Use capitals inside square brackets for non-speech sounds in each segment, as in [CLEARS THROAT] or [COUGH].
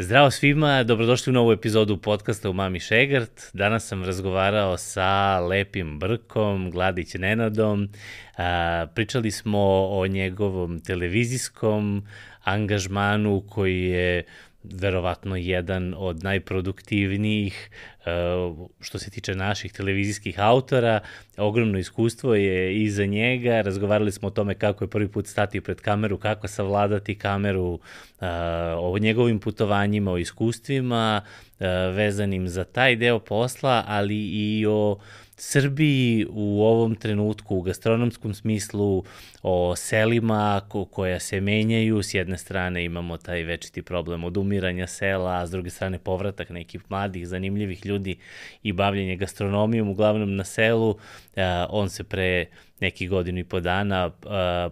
Zdravo svima, dobrodošli u novu epizodu podcasta u Mami Šegart. Danas sam razgovarao sa Lepim Brkom, Gladić Nenadom. Pričali smo o njegovom televizijskom angažmanu koji je verovatno jedan od najproduktivnijih e, što se tiče naših televizijskih autora. Ogromno iskustvo je iza njega. Razgovarali smo o tome kako je prvi put stati pred kameru, kako savladati kameru, e, o njegovim putovanjima, o iskustvima e, vezanim za taj deo posla, ali i o Srbiji u ovom trenutku u gastronomskom smislu o selima ko, koja se menjaju. S jedne strane imamo taj večiti problem odumiranja sela, a s druge strane povratak nekih mladih, zanimljivih ljudi i bavljenje gastronomijom, uglavnom na selu. on se pre neki godinu i po dana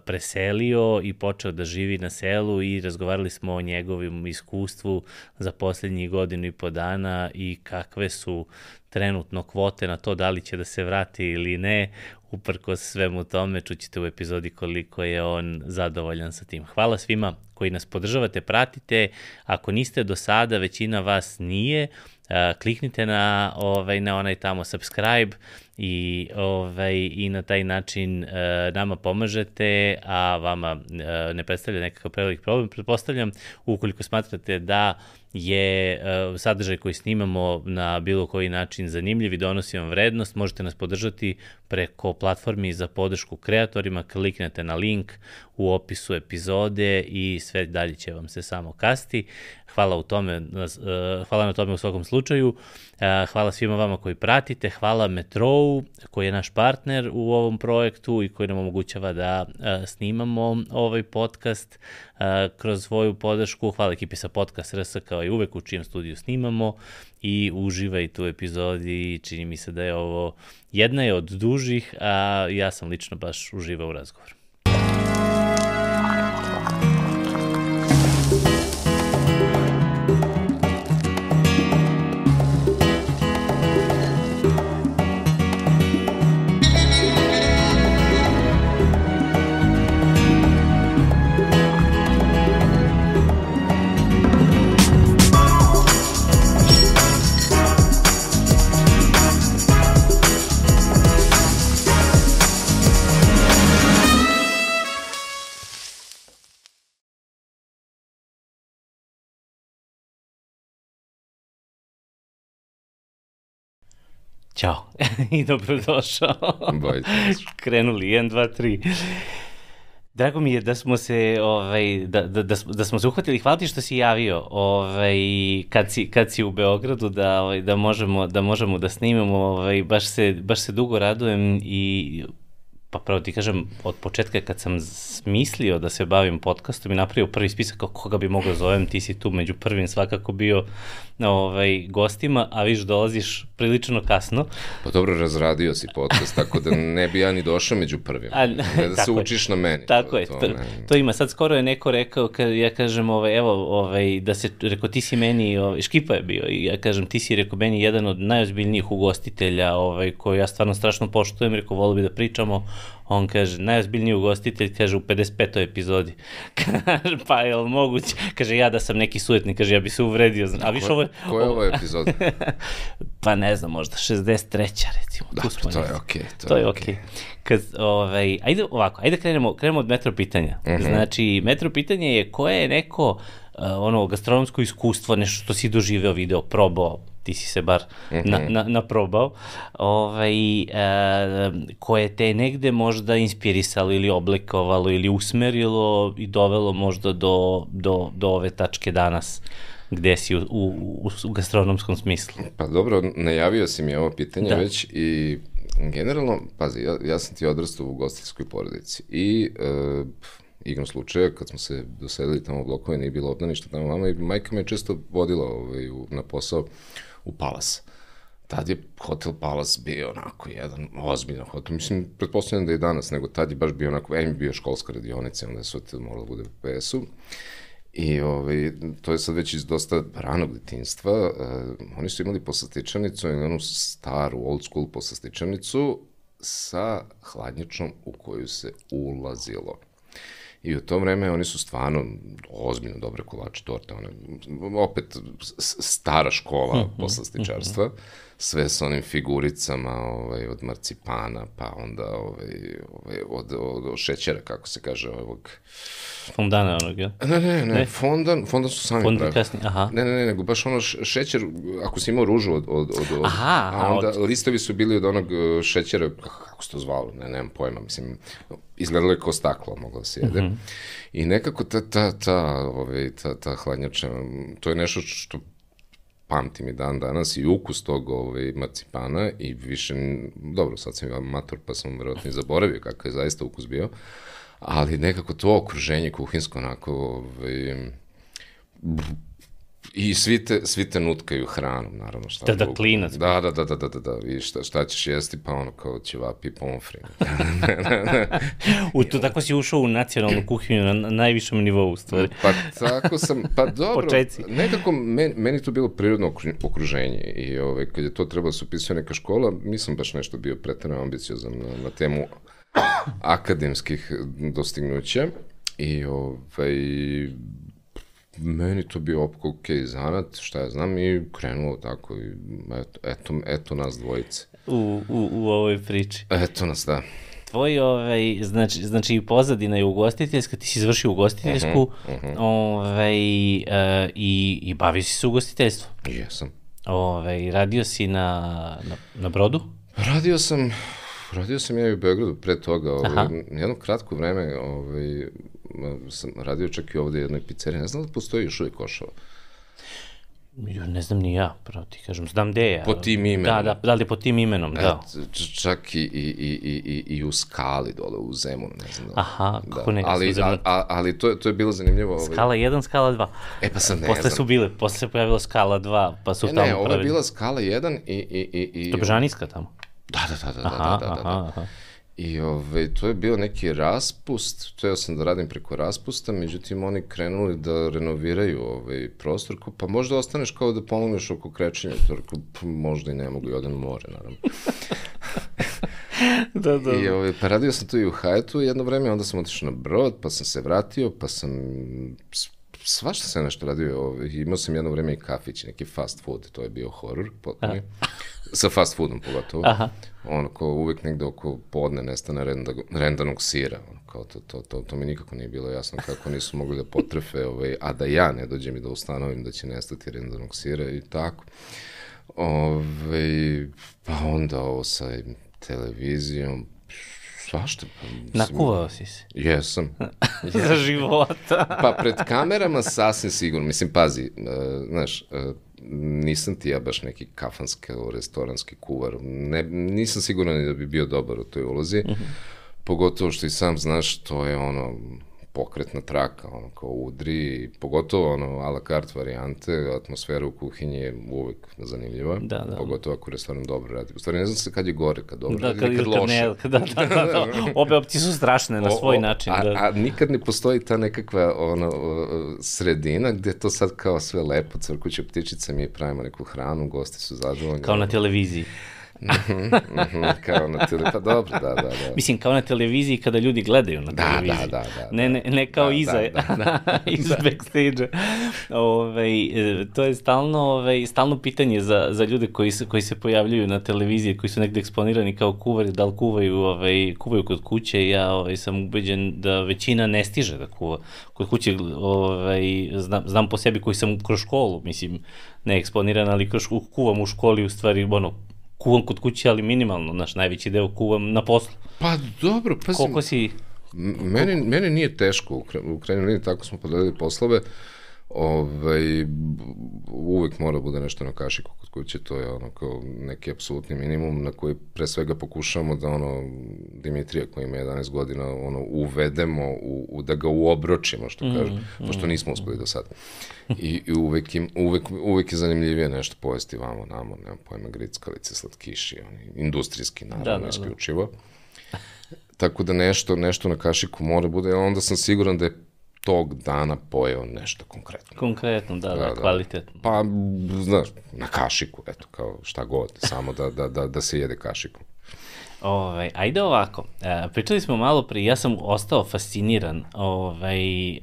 preselio i počeo da živi na selu i razgovarali smo o njegovim iskustvu za poslednjih godinu i po dana i kakve su trenutno kvote na to da li će da se vrati ili ne, uprko svemu tome čućete u epizodi koliko je on zadovoljan sa tim. Hvala svima koji nas podržavate, pratite. Ako niste do sada, većina vas nije, kliknite na, ovaj, na onaj tamo subscribe i, ovaj, i na taj način uh, nama pomažete, a vama uh, ne predstavlja nekakav prevelik problem. Pretpostavljam, ukoliko smatrate da je uh, sadržaj koji snimamo na bilo koji način zanimljiv i donosi vam vrednost, možete nas podržati preko platformi za podršku kreatorima, kliknete na link u opisu epizode i sve dalje će vam se samo kasti. Hvala, u tome, hvala na tome u svakom slučaju. Hvala svima vama koji pratite, hvala Metrou koji je naš partner u ovom projektu i koji nam omogućava da snimamo ovaj podcast kroz svoju podršku. Hvala ekipi sa podcast RS kao i uvek u čijem studiju snimamo i uživajte u epizodi. Čini mi se da je ovo jedna je od dužih, a ja sam lično baš uživao u razgovoru. Ćao [LAUGHS] i dobrodošao. Bolje. [LAUGHS] Krenuli, 1, 2, 3. Drago mi je da smo se ovaj da, da, da, da smo se uhvatili. Hvala ti što si javio ovaj kad si kad si u Beogradu da ovaj da možemo da možemo da snimamo ovaj baš se baš se dugo radujem i pa pravo ti kažem, od početka kad sam smislio da se bavim podcastom i napravio prvi spisak koga bi mogao zovem, ti si tu među prvim svakako bio ovaj, gostima, a viš dolaziš prilično kasno. Pa dobro, razradio si podcast, tako da ne bi ja ni došao među prvim. A, ne da se učiš je. na meni. Tako to, je, to, to, to ima. Sad skoro je neko rekao, kad ja kažem, ovaj, evo, ovaj, da se, rekao, ti si meni, ovaj, Škipa je bio, i ja kažem, ti si, rekao, meni jedan od najozbiljnijih ugostitelja, ovaj, koji ja stvarno strašno poštujem, rekao, volio bi da pričamo On kaže, najozbiljniji ugostitelj, kaže, u 55. epizodi. [LAUGHS] kaže, pa je li moguće? Kaže, ja da sam neki sujetnik, kaže, ja bi se uvredio. A viš ovo je... Koja je ovo epizoda? [LAUGHS] pa ne znam, možda 63. recimo. Da, pa to je okej. Okay, to, to je okej. Okay. Kad, ovaj, ajde ovako, ajde krenemo, krenemo od metro pitanja. -huh. Znači, metro pitanje je koje je neko uh, ono gastronomsko iskustvo, nešto što si doživeo, video, probao, ti si se bar -hmm. na, na, naprobao, ovaj, e, koje te negde možda inspirisalo ili oblikovalo ili usmerilo i dovelo možda do, do, do ove tačke danas gde si u, u, u gastronomskom smislu? Pa dobro, najavio si mi ovo pitanje da. već i generalno, pazi, ja, ja sam ti odrastao u gostinskoj porodici i e, igrom slučaja, kad smo se dosedili tamo u blokove, nije bilo obdaništa tamo mama i majka me često vodila ovaj, u, na posao u Palas. Tad je hotel Palas bio onako jedan ozbiljan hotel. Mislim, pretpostavljam da je danas, nego tad je baš bio onako, em bio školska radionica, onda je hotel moralo da bude u PS-u. I ovaj, to je sad već iz dosta ranog detinstva. Uh, oni su imali poslastičanicu, onu staru, old school poslastičanicu sa hladnjačom u koju se ulazilo. I u to vreme oni su stvarno ozbiljno dobre kolače torte, one, opet stara škola mhm, poslastičarstva. Mm -hmm sve sa onim figuricama ovaj, od marcipana, pa onda ovaj, ovaj, od, od, od šećera, kako se kaže, ovog... Fondana onog, ja? Ne, ne, ne, ne? fondan, fondan su sami fondan kasnije, aha. Ne, ne, ne, nego baš ono šećer, ako si imao ružu od, od, od, od aha, a onda od... listovi su bili od onog e, šećera, kako se to zvalo, ne, nemam pojma, mislim, izgledalo je kao staklo, moglo da se jede. Mm -hmm. I nekako ta, ta, ta, ovaj, ta, ta hladnjača, to je nešto što pamtim i dan danas i ukus tog ovaj, marcipana i više, dobro, sad sam amator pa sam verovatno i zaboravio kakav je zaista ukus bio, ali nekako to okruženje kuhinsko onako ovaj, I svi te, svi te nutkaju hranom, naravno. Šta da, da, klinac. Da, da, da, da, da, da, da, i šta, šta ćeš jesti, pa ono kao ćevapi pomfri. [LAUGHS] [LAUGHS] u to tako si ušao u nacionalnu kuhinju na, na najvišem nivou, u stvari. pa tako sam, pa [LAUGHS] dobro, Počeci. nekako meni, meni to bilo prirodno okruženje i ovaj, kad je to trebalo da se upisao neka škola, nisam baš nešto bio pretredno ambiciozan na, na temu akademskih dostignuća i ovaj, meni to bio opko ok zanat, šta ja znam, i krenulo tako, i eto, eto, eto nas dvojice. U, u, u ovoj priči. Eto nas, da. Tvoj, ovaj, znači, znači pozadina je ugostiteljska, ti si izvršio ugostiteljsku, uh -huh, uh -huh. ovaj, uh, i, i bavi si se ugostiteljstvom. Jesam. Ovaj, radio si na, na, na brodu? Radio sam, radio sam ja i u Beogradu pre toga, ovaj, jedno kratko vreme, ovaj, sam radio čak i ovde jednoj pizzeriji, ne znam da postoji još uvijek Košava. Jo, ne znam ni ja, pravo ti kažem, znam gde je. Po tim imenom. Da, da, da li po tim imenom, da. Et, čak i, i, i, i, i u Skali dole, u Zemunu, ne znam da. Aha, kako da. ne. Ali, a, a, ali to, to je bilo zanimljivo. Ovaj... Skala 1, skala 2. E pa sad ne posle znam. su bile, posle se pojavila skala 2, pa su e, tamo ne, ovo je bila skala 1 i... i, i, i Dobržaniska tamo? Da, da, da, da, aha, da, da, da, da. Aha, aha. I ove, ovaj, to je bio neki raspust, teo sam da radim preko raspusta, međutim oni krenuli da renoviraju ovaj prostor, pa možda ostaneš kao da pomogneš oko krečenja, to rekao, možda i ne mogu i odem more, naravno. [LAUGHS] da, da. I ovaj, pa radio sam tu i u Hajetu jedno vreme, onda sam otišao na brod, pa sam se vratio, pa sam svašta sam nešto radio. Ovaj, imao sam jedno vreme i kafić, neki fast food, to je bio horor, potpuno. Sa fast foodom pogotovo. Aha. Ono, ko uvek negde oko podne nestane renda, rendanog sira. Ono, kao to, to, to, to mi nikako nije bilo jasno kako nisu mogli da potrefe, ovaj, a da ja ne dođem i da ustanovim da će nestati rendanog sira i tako. Ove, ovaj, pa onda ovo sa televizijom, Svašta. Pa, Nakuvao si se. Jesam. [LAUGHS] Za života. [LAUGHS] pa pred kamerama sasvim sigurno. Mislim, pazi, uh, znaš, uh, nisam ti ja baš neki kafanski, restoranski kuvar. Ne, nisam siguran ni da bi bio dobar u toj ulozi. Mhm. -huh. Pogotovo što i sam znaš, to je ono, pokretna traka, ono, kao udri, pogotovo ono, a la carte varijante, atmosfera u kuhinji je uvek zanimljiva, da, da. pogotovo ako restoran dobro radi. U stvari ne znam se kad je gore, kad dobro da, radi, kad, kad loše. Ne, da, [LAUGHS] da, da, da, obe opcije su strašne na svoj o, o, način. Da. A, a nikad ne postoji ta nekakva ono, sredina gde to sad kao sve lepo, crkuće ptičice, mi pravimo neku hranu, gosti su zadovoljni. Kao na televiziji. Mhm, mhm, kao na televiziji, pa dobro, da, da, da. Mislim, kao na televiziji kada ljudi gledaju na da, televiziji. Da, da, da. Ne, ne, ne kao da, iza, da, da, [LAUGHS] da. iz backstage-a. Ove, to je stalno, ove, stalno pitanje za, za ljude koji se, koji se pojavljuju na televiziji, koji su negde eksponirani kao kuvari, da li kuvaju, ove, kuvaju kod kuće. Ja ove, sam ubeđen da većina ne stiže da kuva kod kuće. Ove, znam, znam po sebi koji sam kroz školu, mislim, ne eksponiran, ali kroz, kuvam u školi u stvari, ono, kuvam kod kuće, ali minimalno, naš najveći deo kuvam na poslu. Pa dobro, pa Koliko si... Meni, meni nije teško, u krajnjoj liniji tako smo podelili poslove, ovaj, uvek mora bude nešto na kašiku kuće, to je ono kao neki apsolutni minimum na koji pre svega pokušavamo da ono Dimitrija koji ima 11 godina ono uvedemo u, u da ga uobročimo što kaže, mm, pošto mm, nismo uspeli do sada. I, i uvek, im, uvek, uvek je zanimljivije nešto pojesti vamo, namo, nemam pojma, grickalice, slatkiši, oni, industrijski naravno, da, da, da. isključivo. Da. Tako da nešto, nešto na kašiku mora bude, onda sam siguran da je tog dana pojeo nešto konkretno. Konkretno, da, da, da, da. kvalitetno. Pa, znaš, na kašiku, eto, kao šta god, samo da, da, da, da se jede kašikom. Ovaj, ajde ovako, e, pričali smo malo pre, ja sam ostao fasciniran ovaj, e,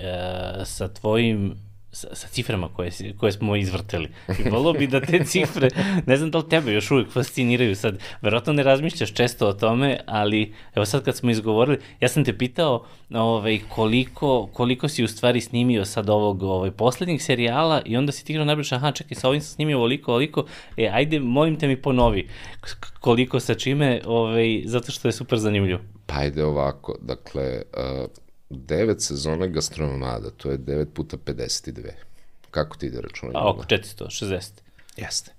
sa tvojim sa, sa ciframa koje, koje smo izvrteli. I volio bi da te cifre, ne znam da li tebe još uvijek fasciniraju sad, verovatno ne razmišljaš često o tome, ali evo sad kad smo izgovorili, ja sam te pitao ovaj, koliko, koliko si u stvari snimio sad ovog ovaj, poslednjeg serijala i onda si ti igrao najbliže, aha čekaj, sa ovim sam snimio ovoliko, ovoliko, e ajde, molim te mi ponovi koliko sa čime, ovaj, zato što je super zanimljivo. Pa ajde ovako, dakle, uh, devet sezona gastronomada, to je 9 puta 52. Kako ti ide računati? A oko 460. Jeste.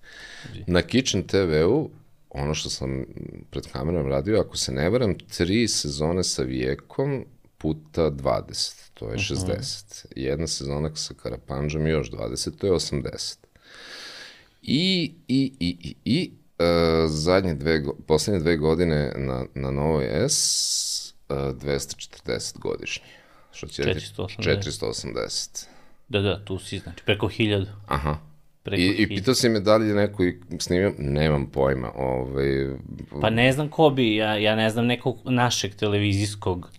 Na Kitchen TV-u, ono što sam pred kamerom radio, ako se ne varam, tri sezone sa Vijekom puta 20, to je 60. Uh -huh. Jedna sezona sa Karapanđom još 20, to je 80. I, i, i, i, i uh, zadnje dve, poslednje dve godine na, na Novoj S 240 godišnji. Što će 480. 480. Da, da, tu si, znači, preko 1000. Aha. Preko I, I pitao si me da li je neko snimio, nemam pojma. Ovaj... Pa ne znam ko bi, ja, ja ne znam nekog našeg televizijskog.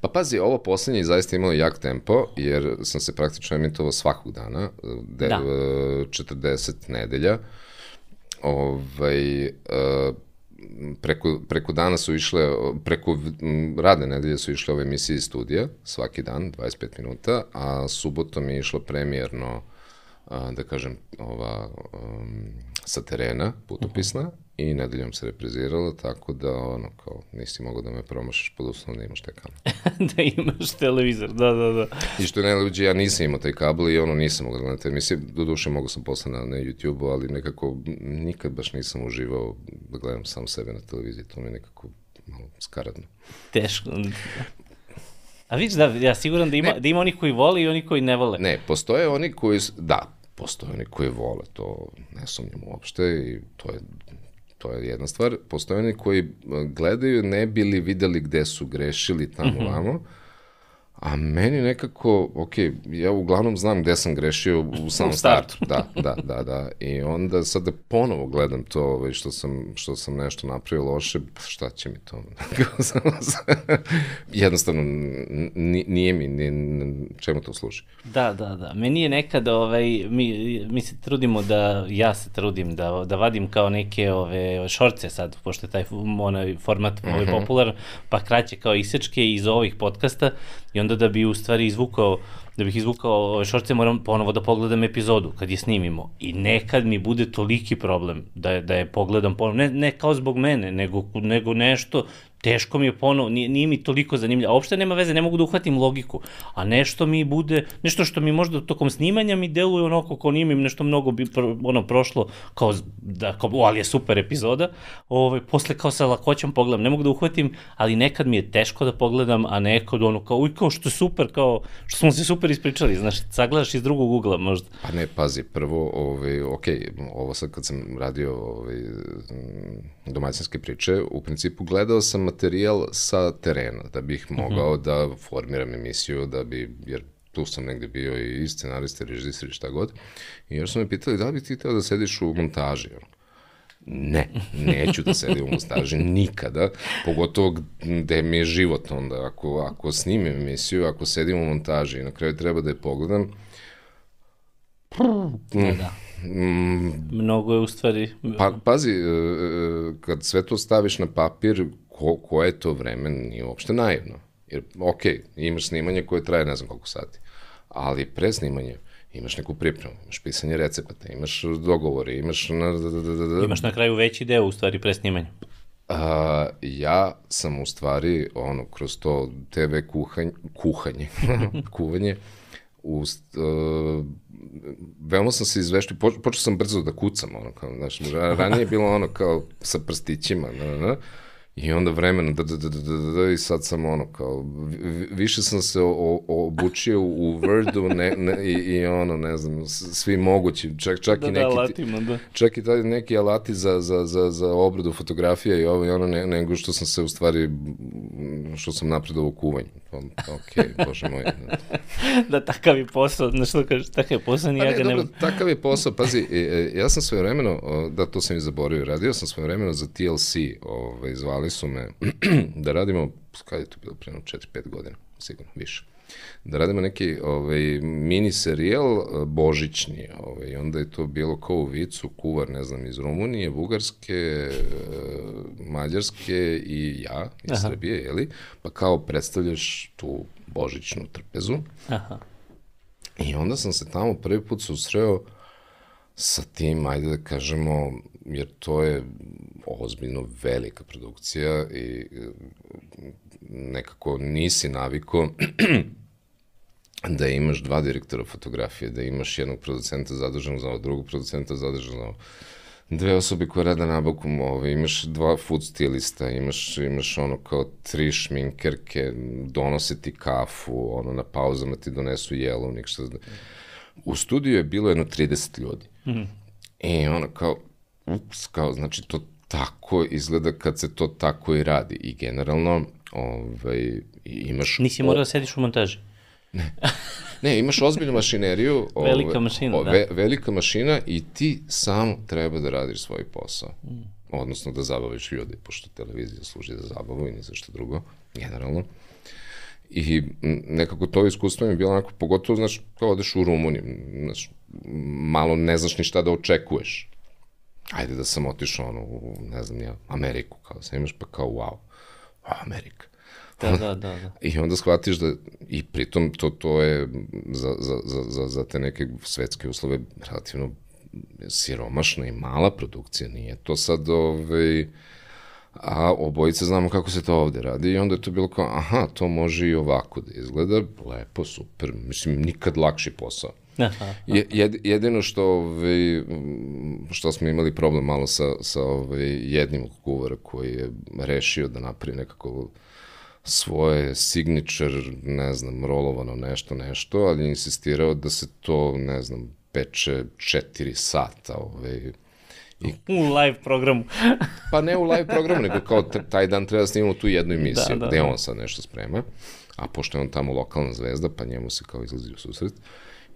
Pa pazi, ovo poslednje je zaista imalo jak tempo, jer sam se praktično emitovao svakog dana, de, da. 40 nedelja. Ovaj, uh, preko, preko dana su išle, preko radne nedelje su išle ove emisije iz studija, svaki dan, 25 minuta, a subotom je išlo premijerno, da kažem, ova, um, sa terena, putopisna, uh -huh i nedeljom se reprizirala, tako da ono, kao, nisi mogao da me promašaš pod uslovom da imaš taj kabel. [LAUGHS] da imaš televizor, da, da, da. I što je najluđe, ja nisam imao taj kabel i ono nisam mogao da gledam te emisije, do duše mogu sam posle na, na YouTube-u, ali nekako nikad baš nisam uživao da gledam sam sebe na televiziji, to mi je nekako malo skaradno. Teško. A vidiš da, ja siguran da ima, ne. da ima oni koji vole i oni koji ne vole. Ne, postoje oni koji, da, postoje oni koji vole, to ne sumnjam uopšte i to je to je jedna stvar. Postoje oni koji gledaju ne bili videli gde su grešili tamo mm -hmm. vamo, A meni nekako, ok, ja uglavnom znam gde sam grešio u samom startu. [LAUGHS] Da, da, da, da. I onda sad da ponovo gledam to ovaj, što, sam, što sam nešto napravio loše, šta će mi to? [LAUGHS] Jednostavno, nije mi, nije, čemu to služi? Da, da, da. Meni je nekada, ovaj, mi, mi se trudimo da, ja se trudim da, da vadim kao neke ove šorce sad, pošto je taj onaj format ovaj, uh mhm. -huh. popularan, pa kraće kao isečke iz ovih podcasta i onda da bi u stvari izvukao da bih izvukao ove šorce, moram ponovo da pogledam epizodu kad je snimimo. I nekad mi bude toliki problem da je, da je pogledam ponovo, ne, ne kao zbog mene, nego, nego nešto teško mi je ponovo, nije, nije mi toliko zanimljivo, a uopšte nema veze, ne mogu da uhvatim logiku, a nešto mi bude, nešto što mi možda tokom snimanja mi deluje onako kao nije mi nešto mnogo bi, ono, prošlo, kao, da, kao, o, ali je super epizoda, ovaj, posle kao sa lakoćom pogledam, ne mogu da uhvatim, ali nekad mi je teško da pogledam, a nekad ono kao, uj, kao što super, kao, što smo se super ispričali, znaš, sagledaš iz drugog ugla možda. Pa ne, pazi, prvo, ovaj, ok, ovo sad kad sam radio ovaj, domaćinske priče, u principu gledao sam materijal sa terena, da bih mhm. mogao uh -huh. da formiram emisiju, da bi, jer tu sam negde bio i scenarista, režisir i šta god. I još su me pitali da li bi ti teo da sediš u montaži. Ne, neću da sedim u montaži [LAUGHS] nikada, pogotovo gde mi je život onda. Ako, ako snimim emisiju, ako sedim u montaži i na kraju treba da je pogledam, da, da. Mm, Mnogo je u stvari... Pa, pazi, e, e, kad sve to staviš na papir, ko, koje to vreme nije uopšte naivno. Jer, ok, imaš snimanje koje traje ne znam koliko sati, ali pre snimanja imaš neku pripremu, imaš pisanje recepata, imaš dogovore, imaš... Na, da, da, da, da. Imaš na kraju veći deo u stvari pre snimanja. A, ja sam u stvari, ono, kroz to TV kuhanje, kuhanje, [LAUGHS] kuvanje, ust, uh, veoma sam se izveštio, po, počeo sam brzo da kucam, ono, kao, znaš, ranije je bilo ono kao sa prstićima, na, na, I onda vremena, da, da, da, da, da, da, i sad sam ono, kao, više sam se o, obučio u Wordu ne, ne, i, i ono, ne znam, svi mogući, čak, čak da, i da, neki, da, alatima, da. čak i taj neki alati za, za, za, za obradu fotografija i ovo i ono, ne, nego što sam se u stvari, što sam napredao u kuvanju. Ok, bože moj. Da, [LAUGHS] da takav je posao, znaš što kažeš, takav je posao, ni pa ja ga dobro, Takav je posao, [LAUGHS] pazi, e, e, ja sam svoje vremeno, da, to sam i zaboravio, radio sam svoje vremeno za TLC, ovaj, zvali zvali su me [CLEARS THROAT] da radimo, kada je to bilo prema 4-5 godina, sigurno više da radimo neki ovaj, mini serijal eh, božićni. Ovaj, onda je to bilo kao u vicu, kuvar, ne znam, iz Rumunije, Bugarske, eh, Mađarske i ja iz Aha. Srbije, jeli? Pa kao predstavljaš tu božićnu trpezu. Aha. I onda sam se tamo prvi put susreo sa tim, ajde da kažemo, jer to je ozbiljno velika produkcija i eh, nekako nisi naviko da imaš dva direktora fotografije, da imaš jednog producenta zaduženog za ovo, drugog producenta zaduženog za ovo, dve osobe koje rade nabavku ovaj, imaš dva food stilista, imaš, imaš ono kao tri šminkerke, donose ti kafu, ono na pauzama ti donesu jelovnik, šta zna. U studiju je bilo jedno 30 ljudi. Mm -hmm. I ono kao, ups, kao, znači to tako izgleda kad se to tako i radi. I generalno, ovaj, imaš... Nisi morao da sediš u montaži? Ne. Ne, imaš ozbiljnu mašineriju. velika ove, mašina, da. Ve, velika mašina i ti samo treba da radiš svoj posao. Mm. Odnosno da zabaviš ljudi, pošto televizija služi za zabavu i ni za što drugo, generalno. I nekako to iskustvo mi je bilo onako, pogotovo, znaš, kao odeš u Rumuniju, znaš, malo ne znaš ni šta da očekuješ. Ajde da sam otišao ono, u, ne znam ja, Ameriku, kao sam imaš pa kao wow, wow, Amerika. Da, da, da, da. [LAUGHS] I onda shvatiš da, i pritom to, to je za, za, za, za, za te neke svetske uslove relativno siromašna i mala produkcija, nije to sad ovaj, a obojice znamo kako se to ovde radi i onda je to bilo kao, aha, to može i ovako da izgleda, lepo, super, mislim, nikad lakši posao. [LAUGHS] Aha. Je, jedino što, ovaj, što smo imali problem malo sa, sa ovaj, jednim kuvara koji je rešio da napravi nekako svoje signature, ne znam, rolovano nešto, nešto, ali je insistirao da se to, ne znam, peče četiri sata, ovaj, I... U live programu. [LAUGHS] pa ne u live programu, nego kao taj dan treba da snimamo tu jednu emisiju, da, da, gde da. on sad nešto sprema, a pošto je on tamo lokalna zvezda, pa njemu se kao izlazi u susret,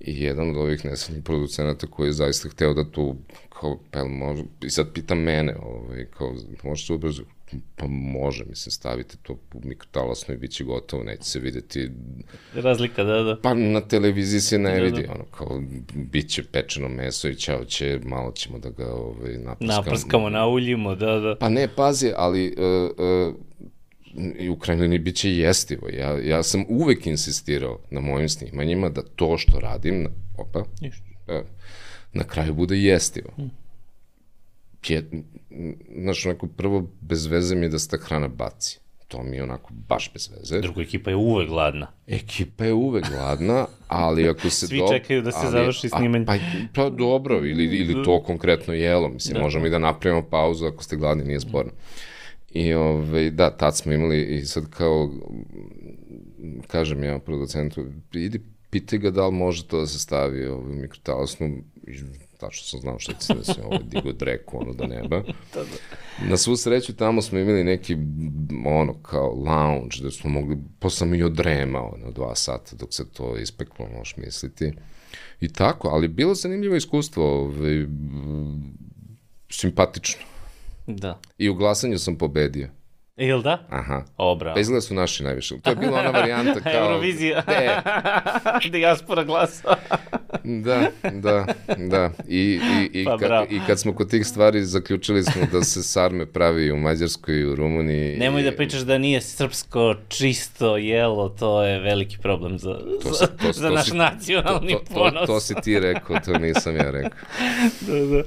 i jedan od ovih nesrednjih producenata koji je zaista hteo da tu, kao, pa može, i sad pita mene, ovaj, kao, može se ubrzo, Pa može, mislim, stavite to u mikrotalasno i bit će gotovo, neće se videti... Razlika, da, da. Pa na televiziji se ne da, vidi, da. ono, kao, bit će pečeno meso i ćao će, malo ćemo da ga ovaj, naprskamo. Naprskamo, nauljimo, da, da. Pa ne, pazi, ali uh, uh, i u krajnjoj liniji bit će jestivo. Ja, ja sam uvek insistirao na mojim snimanjima da to što radim, opa, Ništa. Uh, na kraju bude jestivo. Hmm je, znaš, onako, prvo, bez veze mi je da se ta hrana baci. To mi je onako baš bez veze. Drugo, ekipa je uvek gladna. Ekipa je uvek gladna, ali ako se... [LAUGHS] Svi do... čekaju da se ali, završi snimanje. Pa, pa dobro, ili, ili to konkretno jelo. Mislim, da. možemo i da napravimo pauzu ako ste gladni, nije sporno. I ovaj, da, tad smo imali i sad kao, kažem ja producentu, idi pitaj ga da li može to da se stavi ovaj, mikrotalasnu, tačno sam znao šta će se desiti, ovo digo dreku, ono do neba. [LAUGHS] da. Na svu sreću tamo smo imali neki, ono, kao lounge, da smo mogli, posle sam i odremao na dva sata dok se to ispeklo, možeš misliti. I tako, ali bilo zanimljivo iskustvo, ovaj, simpatično. Da. I u glasanju sam pobedio. Jel da? Aha. O, bravo. Pa izgleda su naši najviše. To je bila ona varijanta [LAUGHS] kao... Eurovizija. Ne. [LAUGHS] Dijaspora glasa. [LAUGHS] da, da, da. I, i, i, pa, ka, I kad smo kod tih stvari zaključili smo da se sarme pravi u Mađarskoj i u Rumuniji. Nemoj i... da pričaš da nije srpsko čisto jelo, to je veliki problem za, to si, to, za to naš si, nacionalni to, to, ponos. To, to si ti rekao, to nisam ja rekao. da,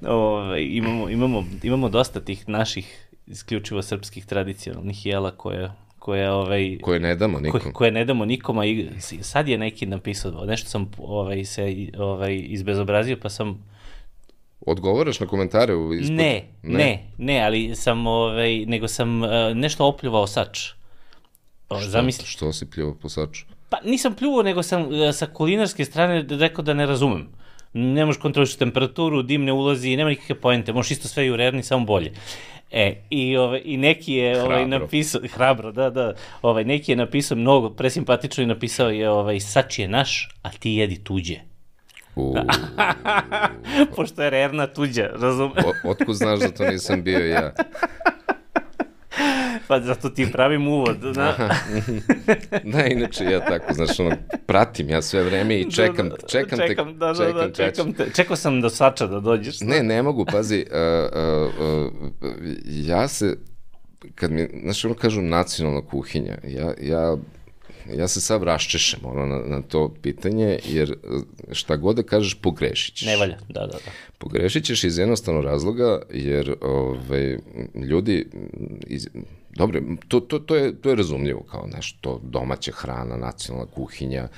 da. Ove, imamo, imamo, imamo dosta tih naših isključivo srpskih tradicionalnih jela koje koje ovaj koje ne damo nikom. Koje, koje ne damo nikom, a i sad je neki napisao, nešto sam ovaj se ovaj izbezobrazio, pa sam Odgovaraš na komentare u ispod? Ne, ne, ne, ne, ali sam ovaj nego sam uh, nešto opljuvao sač. O, što, zamisli. Što si pljuvao po saču? Pa nisam pljuvao, nego sam uh, sa kulinarske strane rekao da ne razumem. Ne možeš kontrolišiti temperaturu, dim ne ulazi, nema nikakve poente, možeš isto sve i u rerni, samo bolje. E, i, ovaj, i neki je ovaj, napisao, hrabro, da, da, ovaj, neki je napisao mnogo, presimpatično i napisao je, ovaj, sač je naš, a ti jedi tuđe. [LAUGHS] Pošto je rerna tuđa, razume? Otkud znaš da to nisam bio ja? [LAUGHS] pa zato ti pravim uvod. Da, da inače ja tako, znaš, ono, pratim ja sve vreme i čekam, da, da, čekam, čekam, te, da, da, čekam, da, čekam te. Čekao sam do sača da dođeš. Ne, ne mogu, pazi, uh, uh, uh, ja se, kad mi, znaš, ono kažu nacionalna kuhinja, ja, ja ja se sad raščešem ono, na, na to pitanje, jer šta god da kažeš, pogrešit ćeš. Ne valja, da, da, da. Pogrešit ćeš iz jednostavnog razloga, jer ove, ljudi, iz, dobro, to, to, to, je, to je razumljivo kao nešto, domaća hrana, nacionalna kuhinja,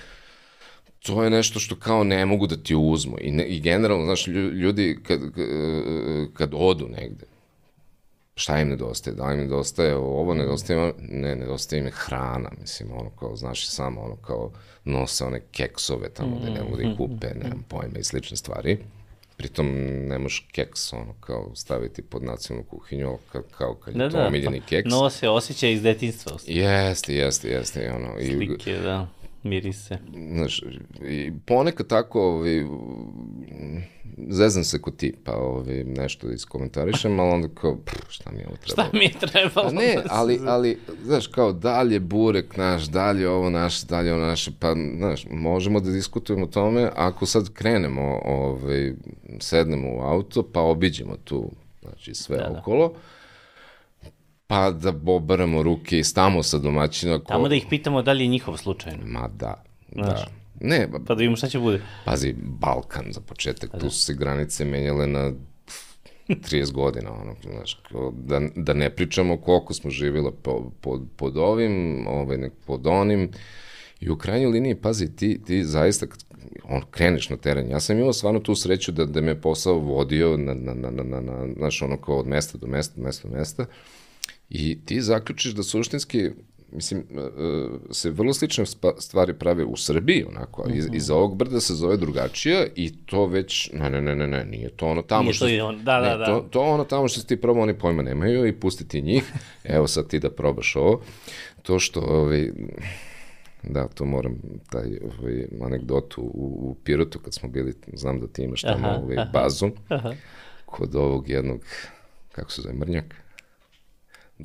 to je nešto što kao ne mogu da ti uzmu. I, ne, i generalno, znaš, ljudi kad, kad odu negde, šta im nedostaje, da im nedostaje ovo, nedostaje, ne, nedostaje im hrana, mislim, ono kao, znaš i samo, ono kao, nose one keksove tamo gde ne mogu da ih kupe, nemam pojma i slične stvari. Pritom ne možeš keks, ono, kao, staviti pod nacionalnu kuhinju, kao, kao kad da, je to da, omiljeni pa, keks. Nose osjećaj iz detinstva. Jeste, jeste, jeste, ono. Slike, i, da mirise. Znaš, i ponekad tako, ovi, zezam se kod ti, pa ovi, nešto da iskomentarišem, ali onda kao, pff, šta mi je ovo trebalo? Šta mi je trebalo? A ne, [LAUGHS] ali, ali, znaš, kao dalje burek naš, dalje ovo naše, dalje ovo naše, pa, znaš, možemo da diskutujemo o tome, ako sad krenemo, ovaj, sednemo u auto, pa obiđemo tu, znači, sve da, da. okolo, da pa da obaramo ruke i stamo sa domaćina. Ko... Tamo da ih pitamo da li je njihov slučajno. Ma da, Znaš, da. Ne, pa, pa da vidimo šta će bude. Pazi, Balkan za početak, pa tu da. su se granice menjale na 30 godina, ono, znaš, da, da ne pričamo koliko smo živjela po, pod, pod ovim, ovaj, nek, pod onim, i u krajnjoj liniji, pazi, ti, ti zaista, on, kreneš na teren, ja sam imao stvarno tu sreću da, da me posao vodio na, na, na, na, na, na, znaš, ono kao od mesta do mesta, mesta do mesta, I ti zaključiš da suštinski mislim, e, e, se vrlo slične stvari prave u Srbiji, onako, iz, mm -hmm. iz ovog brda se zove drugačija i to već, ne, ne, ne, ne, ne nije to ono tamo nije što... To on, da, da, da. To, to ono tamo što ti probao, oni pojma nemaju i pustiti njih, [LAUGHS] evo sad ti da probaš ovo, to što, ovaj, da, to moram, taj ovaj, anegdotu u, u Pirotu kad smo bili, znam da ti imaš tamo aha, ovaj, bazu, aha. kod ovog jednog, kako se zove, Mrnjak?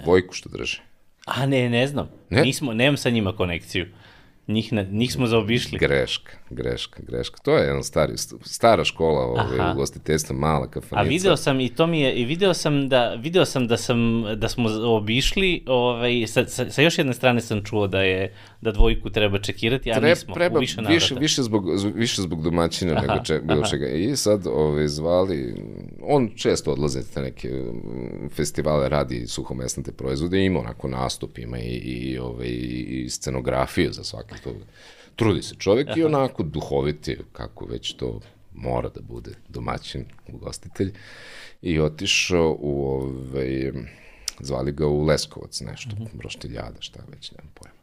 Dvojku što drže. A ne, ne znam. Ne? Nismo, nemam sa njima konekciju. Njih, ne, njih smo zaobišli. Greška, greška, greška. To je jedna stari, stara škola ove, ugostiteljstva, mala kafanica. A video sam i to mi je, i video sam da, video sam da, sam, da smo obišli, ovaj, sa, sa, sa još jedne strane sam čuo da je, da dvojku treba čekirati, a Treb, nismo, treba, više navrata. Više, više, zbog, više zbog domaćina aha, nego [LAUGHS] če, bilo aha. čega. I sad ovaj, zvali, on često odlaze na neke mm, festivale, radi suhomesnate proizvode, ima onako nastup, ima i, i, ovaj, i scenografiju za svaki to, trudi se čovek Aha. i onako duhoviti, kako već to mora da bude domaćin, ugostitelj, i otišao u, ovaj, zvali ga u Leskovac nešto, uh mhm. -huh. roštiljada, šta već, nemam pojma.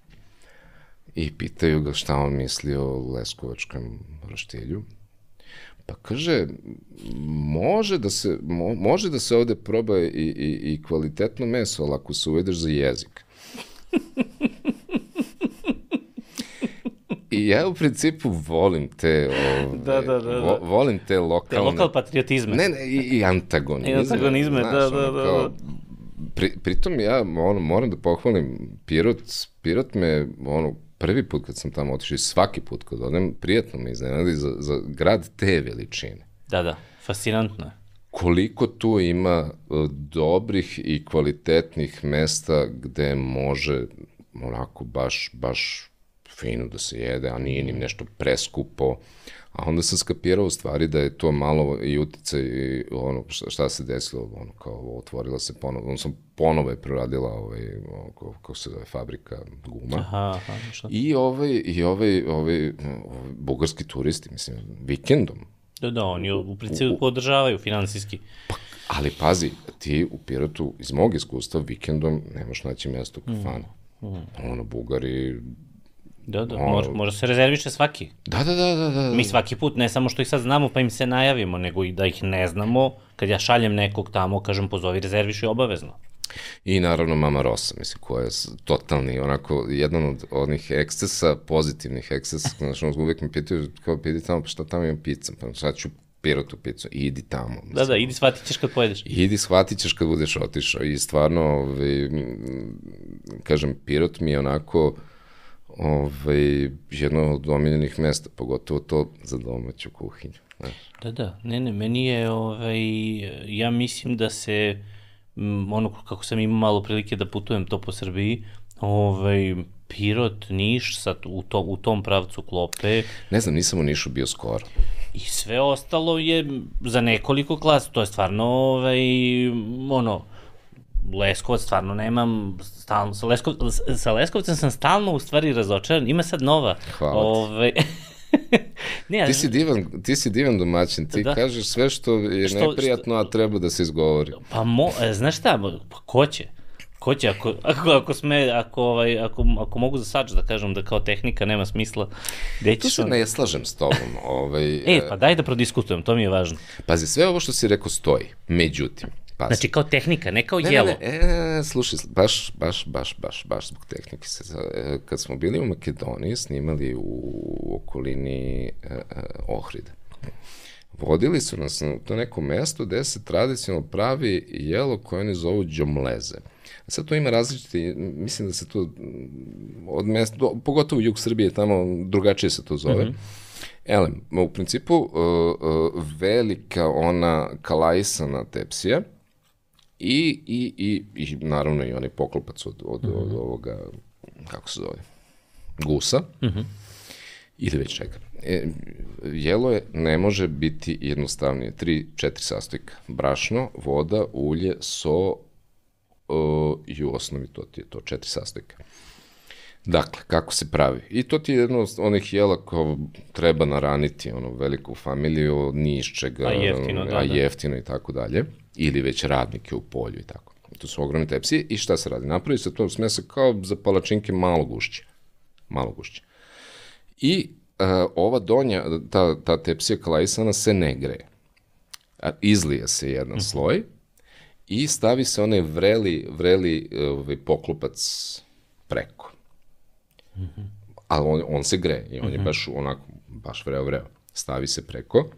I pitaju ga šta on misli o leskovačkom roštilju. Pa kaže, može da se, mo, može da se ovde proba i, i, i kvalitetno meso, ali ako se uvedeš za jezik. I ja u principu volim te, ove, da, da, da, da. Vo, volim te lokalne... Te lokal patriotizme. Ne, ne, i, i antagonizme. I antagonizme, znaš, da, da, da. Kao, pri, pritom ja ono, moram da pohvalim Pirot, Pirot me ono, prvi put kad sam tamo otišao i svaki put kad odem, prijatno me iznenadi za, za grad te veličine. Da, da, fascinantno je koliko tu ima e, dobrih i kvalitetnih mesta gde može onako baš, baš fino da se jede, a nije ni nešto preskupo. A onda sam skapirao u stvari da je to malo i uticaj i ono šta, šta se desilo, ono kao otvorila se ponovo, on sam ponovo je proradila ovaj, kako, kako se zove, fabrika guma. Aha, aha. I ovaj, i ovaj, ovaj, ovaj, bugarski turisti, mislim, vikendom. Da, da, oni u principu podržavaju finansijski. Pa, ali pazi, ti u Pirotu, iz mog iskustva, vikendom nemaš naći mesto u kafanu. Mm. Mm. Ono, Bugari Da, da, može, može se rezerviše svaki. Da, da, da, da, da. Mi svaki put, ne samo što ih sad znamo pa im se najavimo, nego i da ih ne znamo, kad ja šaljem nekog tamo, kažem pozovi rezerviše obavezno. I naravno Mama Rosa, mislim, koja je totalni, onako, jedan od onih ekscesa, pozitivnih ekscesa, znaš, ono, uvek me pitaju, kao, piti tamo, pa šta tamo imam pizza, pa sad ću Pirotu picu, idi tamo. Mislim. Da, da, idi shvatit ćeš kad pojedeš. Idi, shvatit ćeš kad budeš otišao i stvarno, ovaj, kažem, Pirot mi je onako ovaj, jedno od omiljenih mesta, pogotovo to za domaću kuhinju. Znaš. Da, da, ne, ne, meni je, ovaj, ja mislim da se, ono kako sam imao malo prilike da putujem to po Srbiji, ovaj, Pirot, Niš, sad u, to, u tom pravcu klope Ne znam, nisam u Nišu bio skoro. i sve ostalo je za nekoliko klasa, to je stvarno, ovaj, ono, Leskovac stvarno nemam stalno, sa, Leskov, sa Leskovcem sam stalno u stvari razočaran, ima sad nova. Hvala ti. Ovaj, [LAUGHS] [LAUGHS] ne, Ti si divan, ti si divan domaćin, ti Da. kažeš sve što je Što- neprijatno, a treba da se izgovori. Pa mo, e, znaš šta, pa ko će? Ko će, ako, ako, ako, sme, ako, ovaj, ako, ako mogu za sač da kažem da kao tehnika nema smisla, gde Tu ćeš se on... ne slažem s tobom. [LAUGHS] Ovaj, E, pa daj da prodiskutujem, to mi je važno. Pazi, sve ovo što si rekao stoji. Međutim, pazi. Znači, kao tehnika, ne kao Ne, ne, jelo. ne, e, slušaj, baš, baš, baš, baš, baš zbog tehnike se, e, kad smo bili u Makedoniji, snimali u okolini e, e, Ohrida. Vodili su nas na to neko mesto gde se tradicionalno pravi jelo koje oni zovu džomleze. Sad to ima različiti, mislim da se to mm, od mesta, do, pogotovo jug Srbije, tamo drugačije se to zove. Mm -hmm. Elem, u principu uh, uh, velika ona kalajsana tepsija, I, i, i, i naravno i onaj poklopac od, od, od ovoga, kako se zove, gusa, mm -hmm. ili već čega. E, jelo je, ne može biti jednostavnije. Tri, četiri sastojka. Brašno, voda, ulje, so o, i u osnovi to ti je to, četiri sastojka. Dakle, kako se pravi? I to ti je jedno od onih jela ko treba naraniti, ono, veliku familiju, ni iz čega, A jeftino, da, a da. jeftino i tako dalje, ili već radnike u polju i tako. To su ogromne tepsije i šta se radi? Napravi se to smesa kao za palačinke malo gušće. Malo gušće. I uh, ova donja, ta, ta tepsija kalajsana se ne greje. A, izlije se jedan sloj i stavi se onaj vreli, vreli ovaj, poklopac preko. Ali on, on se greje i on je baš onako, baš vreo, vreo. Stavi se preko,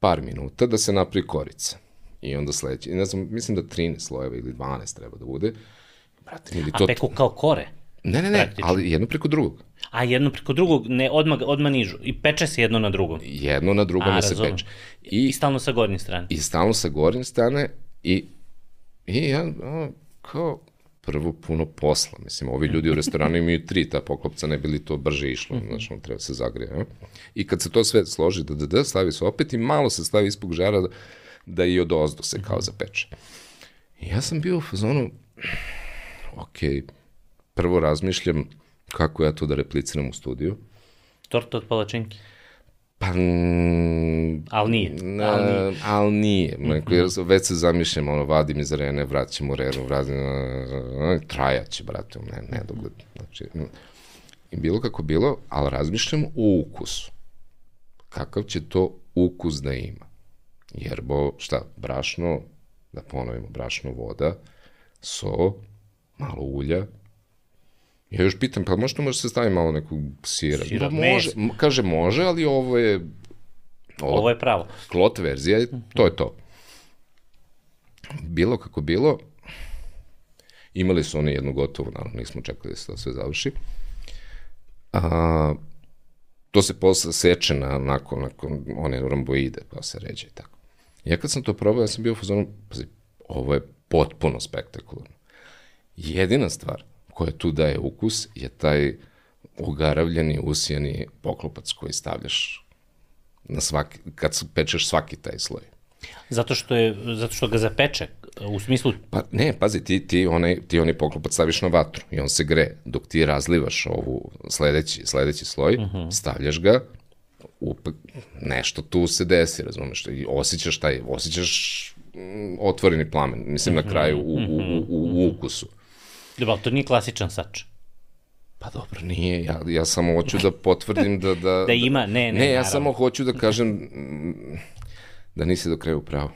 par minuta da se napravi korica. I onda sledeći, ne znam, mislim da 13 slojeva ili 12 treba da bude. Brate, ili A to... peku kao kore. Ne, ne, ne, praktično. ali jedno preko drugog. A jedno preko drugog, ne, odmah, odmah nižu. I peče se jedno na drugom. Jedno na drugome A, se razumem. peče. I I, stalno sa gornje strane. I stalno sa gornje strane i, i ja, a, kao, prvo puno posla. Mislim, ovi ljudi u restoranu imaju tri ta poklopca, ne bi li to brže išlo, znaš, on treba se zagrije. a? I kad se to sve složi, da, da, da, stavi se opet i malo se stavi ispod žara da, da i od ozdo se kao zapeče. I ja sam bio u fazonu, ok, prvo razmišljam kako ja to da repliciram u studiju, Torta od palačinki. Pa, mm, Ali nije. Na, Ali nije. Mhm. ali nije. Neko, jer već se zamišljam, ono, vadim iz arene, vraćam u renu, vraćam, trajaće, brate, ne, ne dogled. Znači, mm. i bilo kako bilo, ali razmišljam o ukusu. Kakav će to ukus da ima? Jer, bo, šta, brašno, da ponovimo, brašno, voda, so, malo ulja, Ja još pitam, pa možda može se stavi malo nekog sira? Sira, Pa može, kaže može, ali ovo je ovo, Ovo je pravo. klot verzija, i to je to. Bilo kako bilo, imali su oni jednu gotovu, naravno, nismo čekali da se to sve završi. A, to se posle seče na, nakon, nakon one ramboide, pa se ređe i tako. Ja kad sam to probao, ja sam bio u fazonu, pazi, ovo je potpuno spektakularno. Jedina stvar koja tu daje ukus je taj ogaravljeni, usijani poklopac koji stavljaš na svaki, kad pečeš svaki taj sloj. Zato što, je, zato što ga zapeče. U smislu, Pa ne, pazi, ti, ti, onaj, ti onaj poklopac staviš na vatru i on se gre. Dok ti razlivaš ovu sledeći, sledeći sloj, uh -huh. stavljaš ga, up, nešto tu se desi, razumeš, i osjećaš taj, osjećaš mm, otvoreni plamen, mislim na kraju u, u, u, u, u ukusu. dobro, ali to nije klasičan sač. Pa dobro, nije, ja, ja samo hoću da potvrdim da... Da, [LAUGHS] Da ima, ne, ne, Ne, ja naravno. samo hoću da kažem mm, da nisi do kraja u pravu.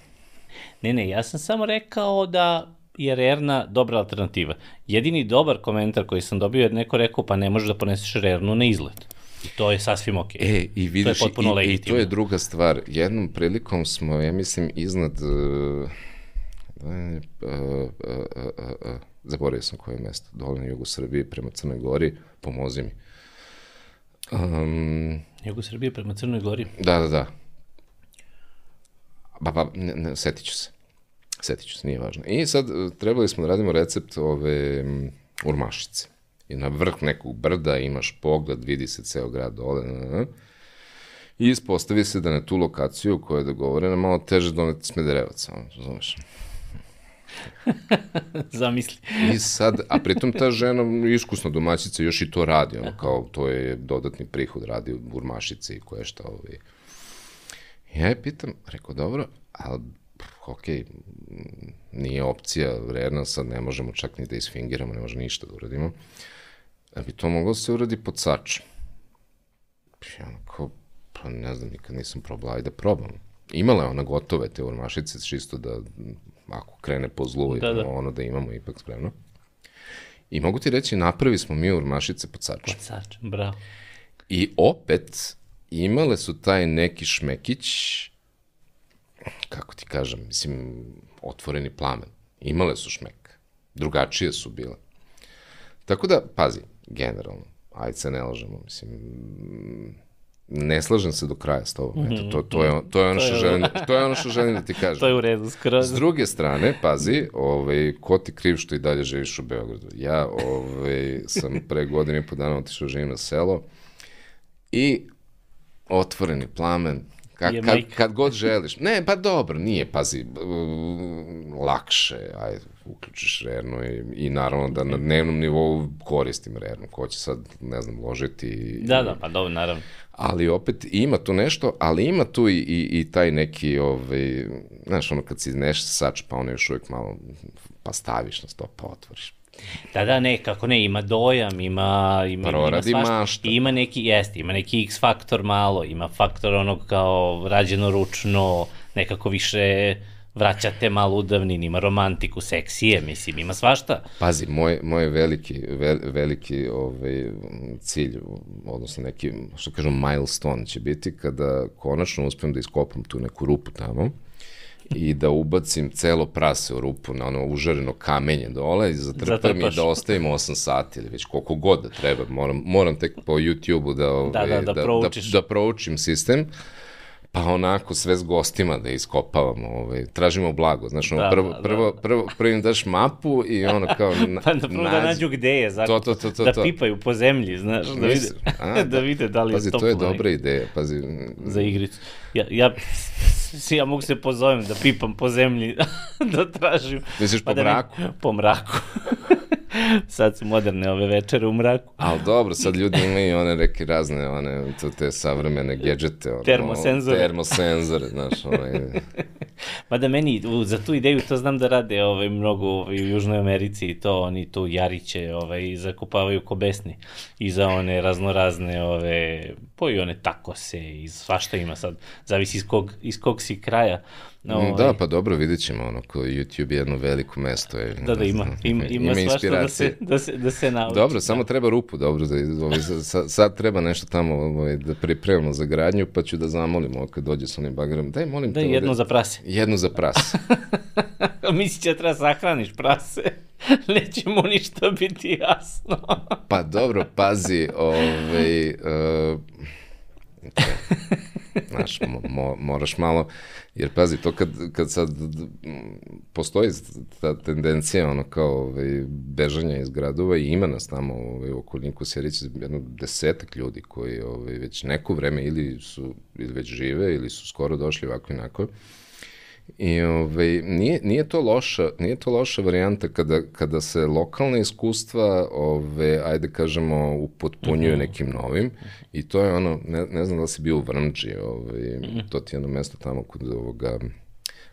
Ne, ne, ja sam samo rekao da je rerna dobra alternativa. Jedini dobar komentar koji sam dobio je neko rekao, pa ne možeš da poneseš rernu na izlet. I to je sasvim ok. E, i vidiš, to je potpuno i, legitimno. i to je druga stvar. Jednom prilikom smo, ja mislim, iznad... Uh, uh, uh, uh, uh, zaboravio sam koje mesto, dole na jugu Srbije, prema Crnoj Gori, pomozi mi. Um, jugu Srbije prema Crnoj Gori? Da, da, da. Ba, ba, ne, ne, setit ću se. Setit ću se, nije važno. I sad trebali smo da radimo recept ove um, urmašice i na vrh nekog brda imaš pogled, vidi se ceo grad dole, na, i ispostavi se da na tu lokaciju koja je dogovorena malo teže doneti smederevac, znaš. [LAUGHS] Zamisli. I sad, a pritom ta žena, iskusna domaćica, još i to radi, ono, kao, to je dodatni prihod, radi u burmašici i koje šta, ovaj. Ja je pitam, rekao, dobro, ali, ok, nije opcija, vredna, sad ne možemo čak ni da isfingiramo, ne možemo ništa da uradimo da bi to moglo se uradi pod sačem. I onako, pa ne znam, nikad nisam probala, ajde da probam. Imala je ona gotove te urmašice, čisto da ako krene po zlu, da, da. ono da imamo ipak spremno. I mogu ti reći, napravi smo mi urmašice pod sačem. Pod sačem, bravo. I opet, imale su taj neki šmekić, kako ti kažem, mislim, otvoreni plamen. Imale su šmek. Drugačije su bile. Tako da, pazi, generalno. Ajde se ne lažemo, mislim, ne slažem se do kraja s tobom. Eto, to, to, je, to, je ono što želim, to je ono što želim da ti [LAUGHS] kažem. to je u redu, skroz. S druge strane, pazi, ovaj, ko ti kriv što i dalje živiš u Beogradu? Ja ovaj, sam pre godine i po dana otišao živim na selo i otvoreni plamen, Kad, kad, kad god želiš. Ne, pa dobro, nije, pazi, lakše, ajde, uključiš Rernu i, i naravno da na dnevnom nivou koristim Rernu, ko će sad, ne znam, ložiti. Da, da, pa dobro, naravno. Ali opet ima tu nešto, ali ima tu i, i, i taj neki, ovaj, znaš, ono kad si neš sač, pa ono još uvijek malo, pa staviš na sto, pa otvoriš. Da, da, ne, kako ne, ima dojam, ima, ima, ima svašta. Mašta. Ima neki, jeste, ima neki X faktor malo, ima faktor onog kao rađeno ručno, nekako više vraćate malo u davnini, ima romantiku, seksije, mislim, ima svašta. Pazi, moj, moj veliki, vel, veliki ovaj, cilj, odnosno neki, što kažem, milestone će biti kada konačno uspem da iskopam tu neku rupu tamo i da ubacim celo prase u rupu na ono užareno kamenje dole i zatrpam i da ostavim 8 sati ili već koliko god da treba. Moram, moram tek po YouTube-u da, ovaj, da, da, da, da, da, da proučim sistem pa onako sve s gostima da iskopavamo, ovaj, tražimo blago, znaš, da, prvo, da, prvo, da. prvo, prvo im daš mapu i ono kao... [LAUGHS] Na, pa da prvo nađu, da nađu gde je, zato, to, to, to, to, da pipaju po zemlji, znaš, da vide, A, [LAUGHS] da, da vide da li pazi, je Pazi, to je dobra ideja, pazi. Za igricu. Ja, ja [LAUGHS] si ja mogu se pozovem da pipam po zemlji, da tražim. Misliš pa po da mraku? Po mraku. [LAUGHS] sad su moderne ove večere u mraku. Ali dobro, sad ljudi imaju one neke razne, one, to te savremene gadžete. Ono, termosenzore. Termosenzore, znaš, onaj. [LAUGHS] da meni, za tu ideju to znam da rade ovaj, mnogo ovaj, u Južnoj Americi i to, oni tu jariće ovaj, zakupavaju ko besni i za one raznorazne, ove, po i one takose i svašta ima sad, zavisi iz kog, iz kog si kraja. No, mm, da, ovaj. pa dobro, vidjet ćemo, ono, ko YouTube je jedno veliko mesto. Je, da, da, ima, ima, ima, ima svašta da se, da se, da se nauči. Dobro, samo treba rupu, dobro, da, ovaj, sad, sad treba nešto tamo ovaj, da pripremamo za gradnju, pa ću da zamolim ovo kad dođe s onim bagerom. Daj, molim da, te. Da, jedno za prase. Jedno za prase. [LAUGHS] Misliš da treba sahraniš prase? [LAUGHS] Neće mu ništa biti jasno. pa dobro, pazi, ovaj, uh, [LAUGHS] Znaš, mo, mo, moraš malo, jer pazi, to kad, kad sad postoji ta tendencija, ono kao ovaj, bežanja iz gradova i ima nas tamo ovaj, u okolniku Sjerića jedno desetak ljudi koji ovaj, već neko vreme ili su ili već žive ili su skoro došli ovako i onako. I ovaj, nije, nije, to loša, nije to loša varijanta kada, kada se lokalna iskustva, ove, ajde kažemo, upotpunjuju mm -hmm. nekim novim. I to je ono, ne, ne znam da li si bio u Vrnđi, ovaj, mm -hmm. to ti je jedno mesto tamo kod ovoga,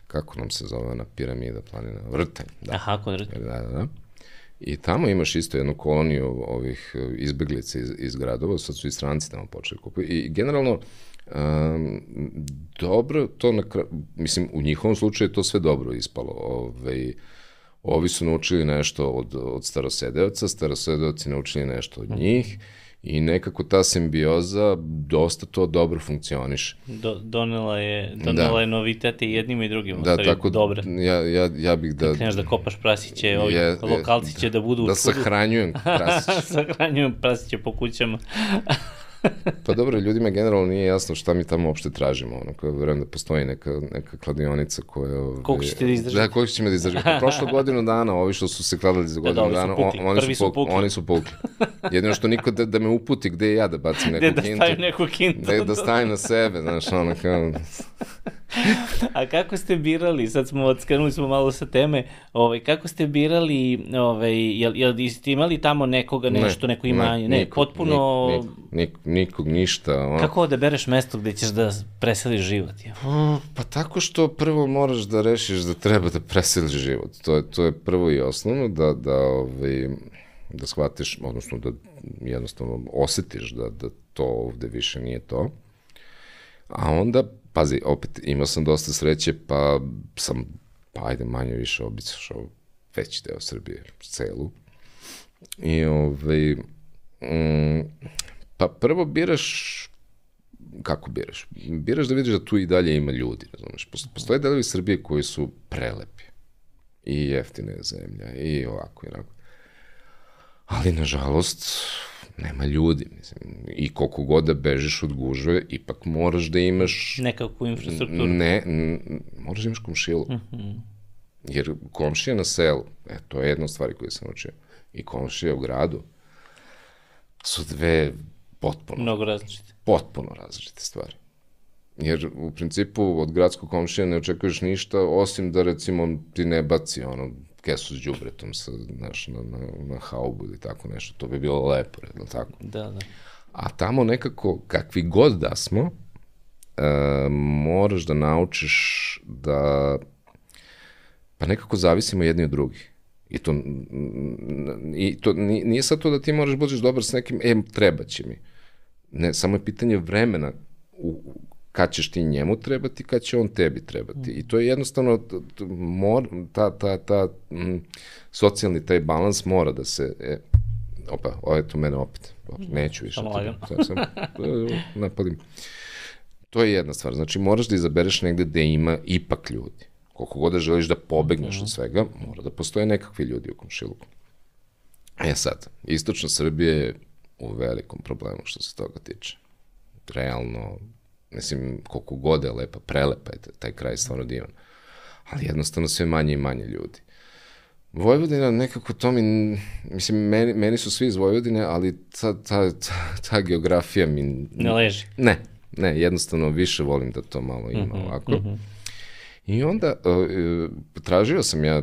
kako nam se zove ona piramida planina, Vrtanj. Da. Aha, kod Vrtanj. Da, da, da. I tamo imaš isto jednu koloniju ovih izbeglica iz, iz gradova, sad su i stranci tamo počeli kupiti. I generalno, Um, dobro, to na kraju, mislim, u njihovom slučaju je to sve dobro ispalo. Ove, ovaj, ovi su naučili nešto od, od starosedeoca, starosedeoci naučili nešto od njih I nekako ta simbioza dosta to dobro funkcioniše. Do, donela je, donela da. je novitete i jednim i drugim, da, tako, dobre. Ja, ja, ja bih da... Kreneš da kopaš prasiće, ovi je, lokalci će da budu da, u Da sahranjujem [LAUGHS] prasiće. sahranjujem prasiće po kućama. [LAUGHS] pa dobro, ljudima generalno nije jasno šta mi tamo uopšte tražimo. Ono, koja verujem da postoji neka, neka kladionica koja... Ove, koliko ćete da izdržati? Da, koliko ćemo da izdržati. Pa prošlo godinu dana, ovi što su se kladali za da, godinu da, dana, pukli. oni, su, su pukli. oni su pukli. Jedino što niko da, da me uputi gde ja da bacim neku kintu. Gde da stavim neku kintu. Da, da stavim na sebe, znaš, ono kao... A kako ste birali, sad smo odskrenuli smo malo sa teme, ovaj, kako ste birali, ovaj, jel, jel ste imali tamo nekoga nešto, ne, neko imanje? Ne, ne, nikog, potpuno... Nik, nik, nikog, ništa. Ono. Kako odabereš mesto gde ćeš da preseliš život? Je? Pa tako što prvo moraš da rešiš da treba da preseliš život. To je, to je prvo i osnovno, da, da, ovaj, da shvatiš, odnosno da jednostavno osetiš da, da to ovde više nije to. A onda pazi, opet imao sam dosta sreće, pa sam, pa ajde manje više obišao veći deo Srbije, celu. I ovaj, mm, pa prvo biraš kako biraš? Biraš da vidiš da tu i dalje ima ljudi, razumeš? Postoje delovi Srbije koji su prelepi i jeftine zemlja i ovako i onako. Ali, nažalost, nema ljudi, mislim, i koliko god da bežiš od gužve, ipak moraš da imaš... Nekakvu infrastrukturu. Ne, moraš da imaš komšilu. Mm -hmm. Jer komšija na selu, e, to je jedna od stvari koje sam učio, i komšija u gradu, su dve potpuno... Mnogo različite. Potpuno različite stvari. Jer u principu od gradskog komšija ne očekuješ ništa, osim da recimo ti ne baci ono kesu s džubretom sa, znaš, na, na, na haubu ili tako nešto. To bi bilo lepo, redno tako? Da, da. A tamo nekako, kakvi god da smo, e, moraš da naučiš da pa nekako zavisimo jedni od drugih. I to, i to nije sad to da ti moraš budeš dobar s nekim, e, treba će mi. Ne, samo je pitanje vremena u, kad ćeš ti njemu trebati, kad će on tebi trebati. I to je jednostavno, mor, ta, ta, ta m, socijalni taj balans mora da se, e, opa, ovo je tu mene opet, neću više. Samo lagano. Sam, sam, napadim. To je jedna stvar, znači moraš da izabereš negde gde ima ipak ljudi. Koliko god da želiš da pobegneš mm -hmm. od svega, mora da postoje nekakvi ljudi u komšiluku. E sad, istočna Srbija je u velikom problemu što se toga tiče. Realno, Mislim, koliko god je lepa, prelepa je taj kraj stvarno divan. Ali jednostavno sve manje i manje ljudi. Vojvodina nekako to mi, mislim, meni, meni su svi iz Vojvodine, ali ta, ta, ta, ta geografija mi... Ne leži. Ne, ne, jednostavno više volim da to malo ima mm -hmm, ovako. Mm -hmm. I onda uh, tražio sam ja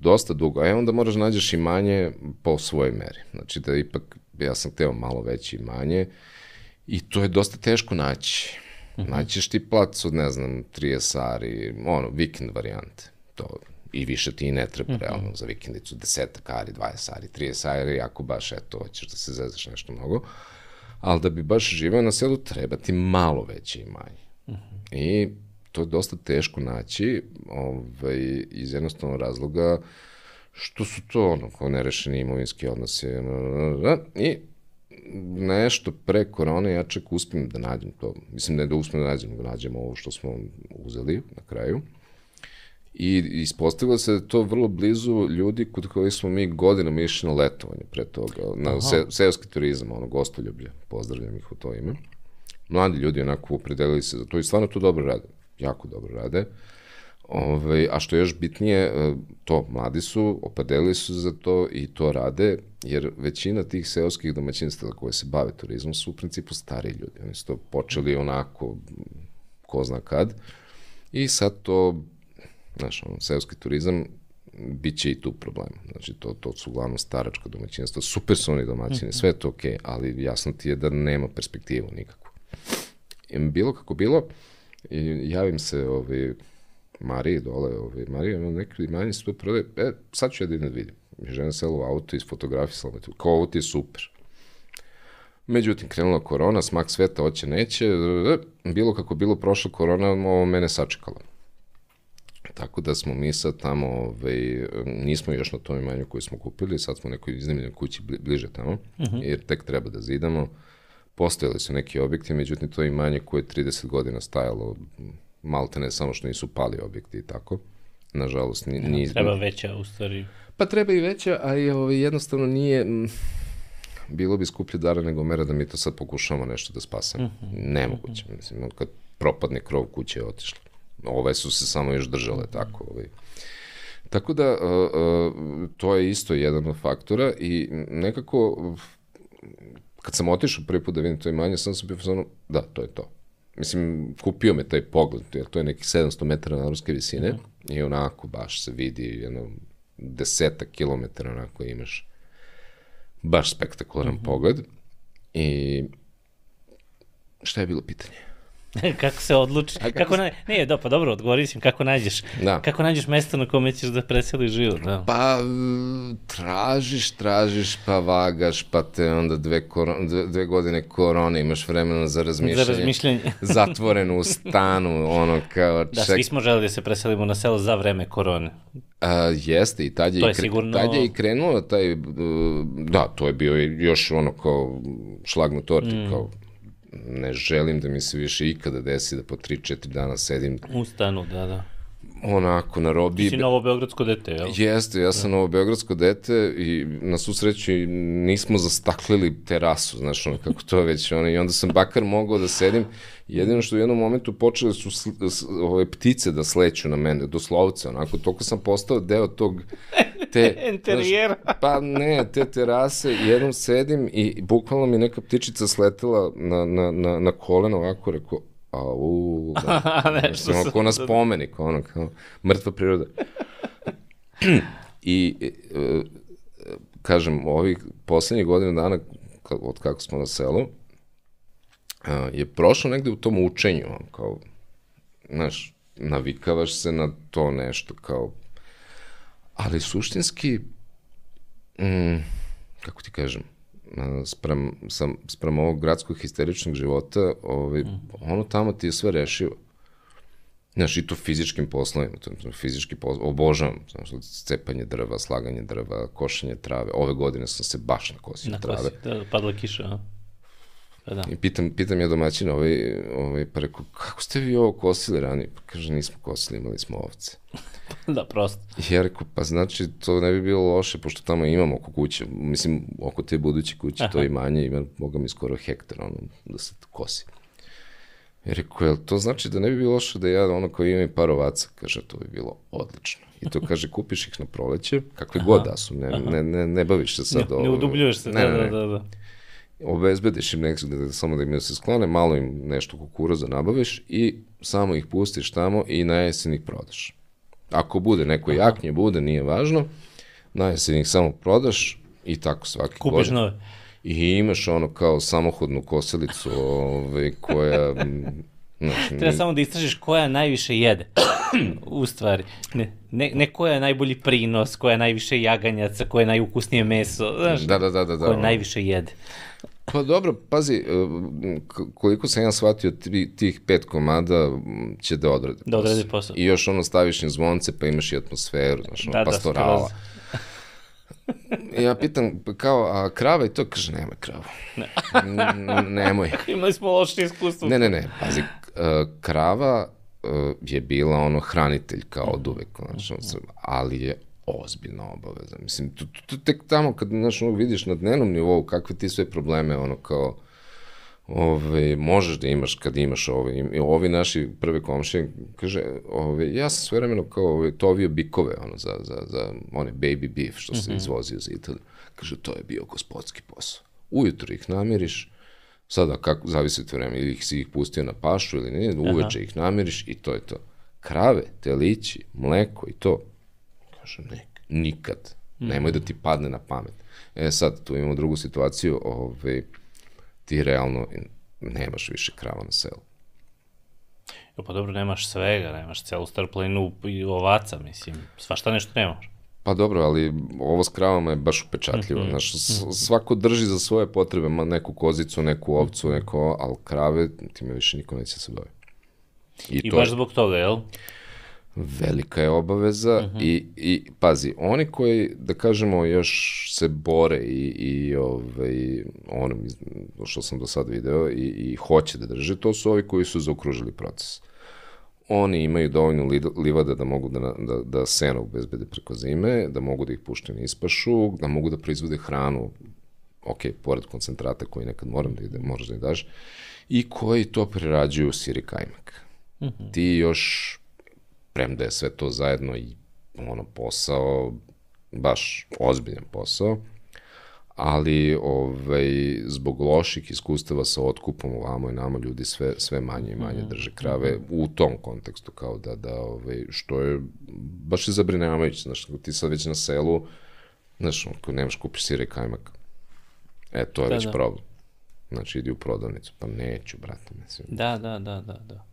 dosta dugo, a onda moraš da nađeš imanje po svojoj meri. Znači da ipak, ja sam teo malo veće imanje i to je dosta teško naći. -hmm. Naćeš ti plac od, ne znam, 30 ari, ono, vikend varijante. To i više ti ne treba mm -hmm. realno za vikendicu, desetak ari, 20 ari, 30 ari, ako baš, eto, hoćeš da se zezaš nešto mnogo. Ali da bi baš živeo na selu, treba ti malo veće imanje. Mm -hmm. I to je dosta teško naći, ovaj, iz jednostavnog razloga što su to, ono, kao nerešeni imovinski odnosi. I nešto pre korone ja čak uspijem da nađem to. Mislim ne da uspijem da nađem, da nađem ovo što smo uzeli na kraju. I ispostavilo se da je to vrlo blizu ljudi kod kojih smo mi godinama išli na letovanje pre toga, na se, seoski turizam, ono, gostoljublje, pozdravljam ih u to ime. Mladi ljudi onako opredelili se za to i stvarno to dobro rade, jako dobro rade. Uh, Ove, ovaj, a što je još bitnije, e, to mladi su, opadeli su za to i to rade, jer većina tih seoskih domaćinstava koje se bave turizmom su u principu stari ljudi. Oni su to počeli onako, ko zna kad, i sad to, znaš, on, seoski turizam bit će i tu problem. Znači, to, to su uglavnom staračka domaćinstva, super su oni domaćini, mhm. sve je to okej, okay, ali jasno ti je da nema perspektivu nikakvu. Bilo kako bilo, javim se ovaj, Mariji dole, ovaj, Marija ima neke imanje se tu prodaje, e, sad ću ja da idem da vidim. Mi žena sela u auto, isfotografisala me tu, kao ovo ti je super. Međutim, krenula korona, smak sveta, oće neće, bilo kako bilo, prošla korona, ovo mene sačekalo. Tako da smo mi sad tamo, ovaj, nismo još na tom imanju koji smo kupili, sad smo u nekoj iznimljenoj kući bliže tamo, uh -huh. jer tek treba da zidamo. Postojali su neki objekti, međutim to imanje koje je 30 godina stajalo, malte ne samo što nisu pali objekti i tako. Nažalost, ni, ni, treba veća u stvari. Pa treba i veća, a i ovaj, jednostavno nije, bilo bi skuplje dara nego mera da mi to sad pokušamo nešto da spasemo. Uh -huh. Nemoguće. Mislim, kad propadne krov kuće je otišlo. Ove su se samo još držale tako. Ovaj. Tako da, to je isto jedan od faktora i nekako, kad sam otišao prvi put da vidim to imanje, sam sam bio ono, da, to je to. Mislim, kupio me taj pogled, jer to je neki 700 metara nadmorske visine mm i onako baš se vidi jedno deseta kilometara onako imaš baš spektakularan mm -hmm. pogled. I šta je bilo pitanje? [LAUGHS] kako se odluči, kako, kako na... ne, da, pa dobro, odgovori si kako nađeš, da. kako nađeš mesto na kome ćeš da preseliš život, da. Pa, tražiš, tražiš, pa vagaš, pa te onda dve, koron, dve, dve godine korone imaš vremena za razmišljanje. Za razmišljanje. [LAUGHS] zatvoren u stanu, ono kao ček... Da, svi smo želeli da se preselimo na selo za vreme korone. A, jeste, i tad je, to je i, kre, sigurno... tad je i krenuo taj, da, to je bio još ono kao šlag na torti, mm. kao ne želim da mi se više ikada desi da po 3-4 dana sedim. U stanu, da, da. Onako, na robi... Ti si novo beogradsko dete, jel? Jeste, ja sam da. novo beogradsko dete i na susreću nismo zastaklili terasu, znaš, ono, kako to već, ono, i onda sam bakar mogao da sedim, jedino što u jednom momentu počele su sl, ove ptice da sleću na mene, doslovce, onako, toliko sam postao deo tog te... [LAUGHS] Interijera. pa ne, te terase, jednom sedim i bukvalno mi neka ptičica sletela na, na, na, na koleno ovako, rekao, a u, [LAUGHS] da, nešto ono, ko na spomenik, ono, kao, mrtva priroda. I, e, kažem, ovih poslednjih godina dana, od kako smo na selu, je prošlo negde u tom učenju, kao, znaš, navikavaš se na to nešto, kao, ali suštinski, mm, kako ti kažem, sprem, sam, sprem ovog gradskog histeričnog života, ovaj, mm. ono tamo ti je sve rešivo. Znaš, i to fizičkim poslovima, to fizički poslovi, obožavam, znaš, cepanje drva, slaganje drva, košenje trave. Ove godine sam se baš nakosio na trave. Kosi, da, padla kiša, a? Pa da. I pitam, pitam ja domaćina, ovaj, ovaj, pa rekao, kako ste vi ovo kosili ranije? Pa kaže, nismo kosili, imali smo ovce. [LAUGHS] da, prosto. I ja rekao, pa znači, to ne bi bilo loše, pošto tamo imamo oko kuće, mislim, oko te buduće kuće, Aha. to imanje ima, moga mi skoro hektar, ono, da se kosi. I rekao, jel to znači da ne bi bilo loše da ja ono koji imam par ovaca, kaže, to bi bilo odlično. I to kaže, kupiš ih na proleće, kakve Aha. god da su, ne, ne, ne, ne baviš se sad. Ne, ne udubljuješ se, ne, da, ne, da, da, da obezbediš im nekde da, samo da im se sklone, malo im nešto kukuruza nabaviš i samo ih pustiš tamo i na jesen ih prodaš. Ako bude neko jaknje, bude, nije važno, na jesen ih samo prodaš i tako svaki Kupiš godin. nove. I imaš ono kao samohodnu kosilicu ovaj, koja... [LAUGHS] Znači, Treba samo da istražiš koja najviše jede, [CLEARS THROAT] u stvari. Ne, ne, ne koja je najbolji prinos, koja je najviše jaganjaca, koja je najukusnije meso, znaš, da, da, da, da, da, koja najviše jede. Pa dobro, pazi, e, koliko sam ja shvatio, tih pet komada će da odrade Da odrade posao. I još ono staviš im zvonce, pa imaš i atmosferu, znaš, ono, da, da pastorala. Da, ja pitam, kao, a krava i to, kaže, nema kravu. Ne. nemoj. [LAUGHS] Imali smo loše iskustvo. Ne, ne, ne, pazi, e, krava e, je bila ono hranitelj kao od uvek, znači, ali je ozbiljna obaveza. Mislim, tu, tu, tu tek tamo kad znaš, ono, vidiš na dnevnom nivou kakve ti sve probleme, ono kao, ove, možeš da imaš kad imaš ove, i ovi naši prve komšije, kaže, ove, ja sam sve vremeno kao ove, tovio bikove, ono, za, za, za one baby beef što se mm -hmm. izvozio za Italiju. Kaže, to je bio gospodski posao. Ujutro ih namiriš, sada kako, zavisi od vremena, ili ih si ih pustio na pašu ili ne, uveče Aha. ih namiriš i to je to. Krave, telići, mleko i to, Kaže, ne, nikad. Mm. Nemoj da ti padne na pamet. E sad, tu imamo drugu situaciju, ovaj, ti realno nemaš više krava na selu. Jo, pa dobro, nemaš svega, nemaš celu starplinu i ovaca, mislim, svašta nešto nemaš. Pa dobro, ali ovo s kravama je baš upečatljivo. -hmm. Znaš, svako drži za svoje potrebe, ma neku kozicu, neku ovcu, neko, ali krave, time više niko neće se bavi. I, I to baš zbog toga, jel? Velika je obaveza uh -huh. i, i pazi, oni koji, da kažemo, još se bore i, i ovaj, ono što sam do sada video i, i hoće da drže, to su ovi koji su zaokružili proces. Oni imaju dovoljno livada da mogu da, da, da senu bezbede preko zime, da mogu da ih puštaju na ispašu, da mogu da proizvode hranu, ok, pored koncentrata koji nekad moram da ide, moraš da ih daš, i koji to prerađuju u siri kajmak. Uh mhm. -huh. Ti još premda je sve to zajedno i ono posao, baš ozbiljan posao, ali ovaj, zbog loših iskustava sa otkupom ovamo i nama ljudi sve, sve manje i manje mhm. drže krave u tom kontekstu, kao da, da ovaj, što je baš je zabrinjavajuće, znaš, ti sad već na selu, znaš, ako nemaš kupiš sire kajmak, e, to je da, već da. problem. Znači, idi u prodavnicu, pa neću, brate, mislim. Da, da, da, da, da.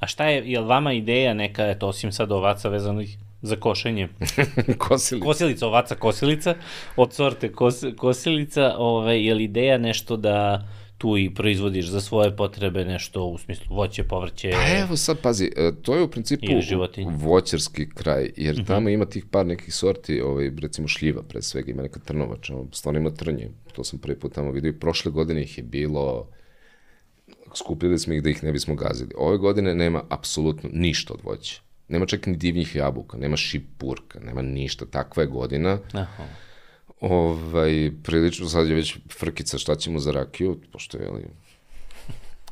A šta je, je li vama ideja neka, eto, osim sad ovaca vezanih za košenje? [LAUGHS] kosilica. Kosilica, ovaca kosilica, od sorte kos, kosilica, ove, je li ideja nešto da tu i proizvodiš za svoje potrebe nešto u smislu voće, povrće? Pa evo sad, pazi, e, to je u principu voćarski kraj, jer uh mhm. -huh. tamo ima tih par nekih sorti, ovaj, recimo šljiva pre svega, ima neka trnovača, stvarno ima trnje, to sam prvi put tamo vidio i prošle godine ih je bilo skupljali smo ih da ih ne bismo gazili. Ove godine nema apsolutno ništa od voća. Nema čak ni divnih jabuka, nema šipurka, nema ništa. Takva je godina. Aha. Ovaj, prilično, sad je već frkica šta ćemo za rakiju, pošto je, ali,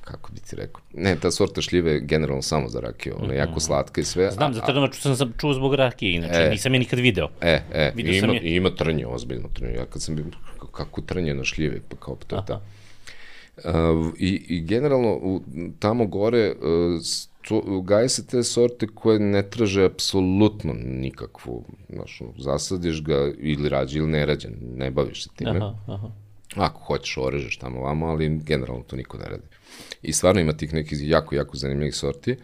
kako bi ti rekao. Ne, ta sorta šljive je generalno samo za rakiju, ona je jako mhm. slatka i sve. Znam, za trnovaču sam čuo zbog rakije, inače e, nisam je nikad video. E, e, video ima, je... ima trnje, ozbiljno trnje. Ja kad sam bio, kako trnje na šljive, pa kao to je ta. Uh, i, I generalno u, tamo gore uh, to, gaje se te sorte koje ne traže apsolutno nikakvu, znaš, zasadiš ga ili rađe ili ne rađe, ne baviš se time. Aha, aha. Ako hoćeš, orežeš tamo vamo, ali generalno to niko ne radi. I stvarno ima tih nekih jako, jako zanimljivih sorti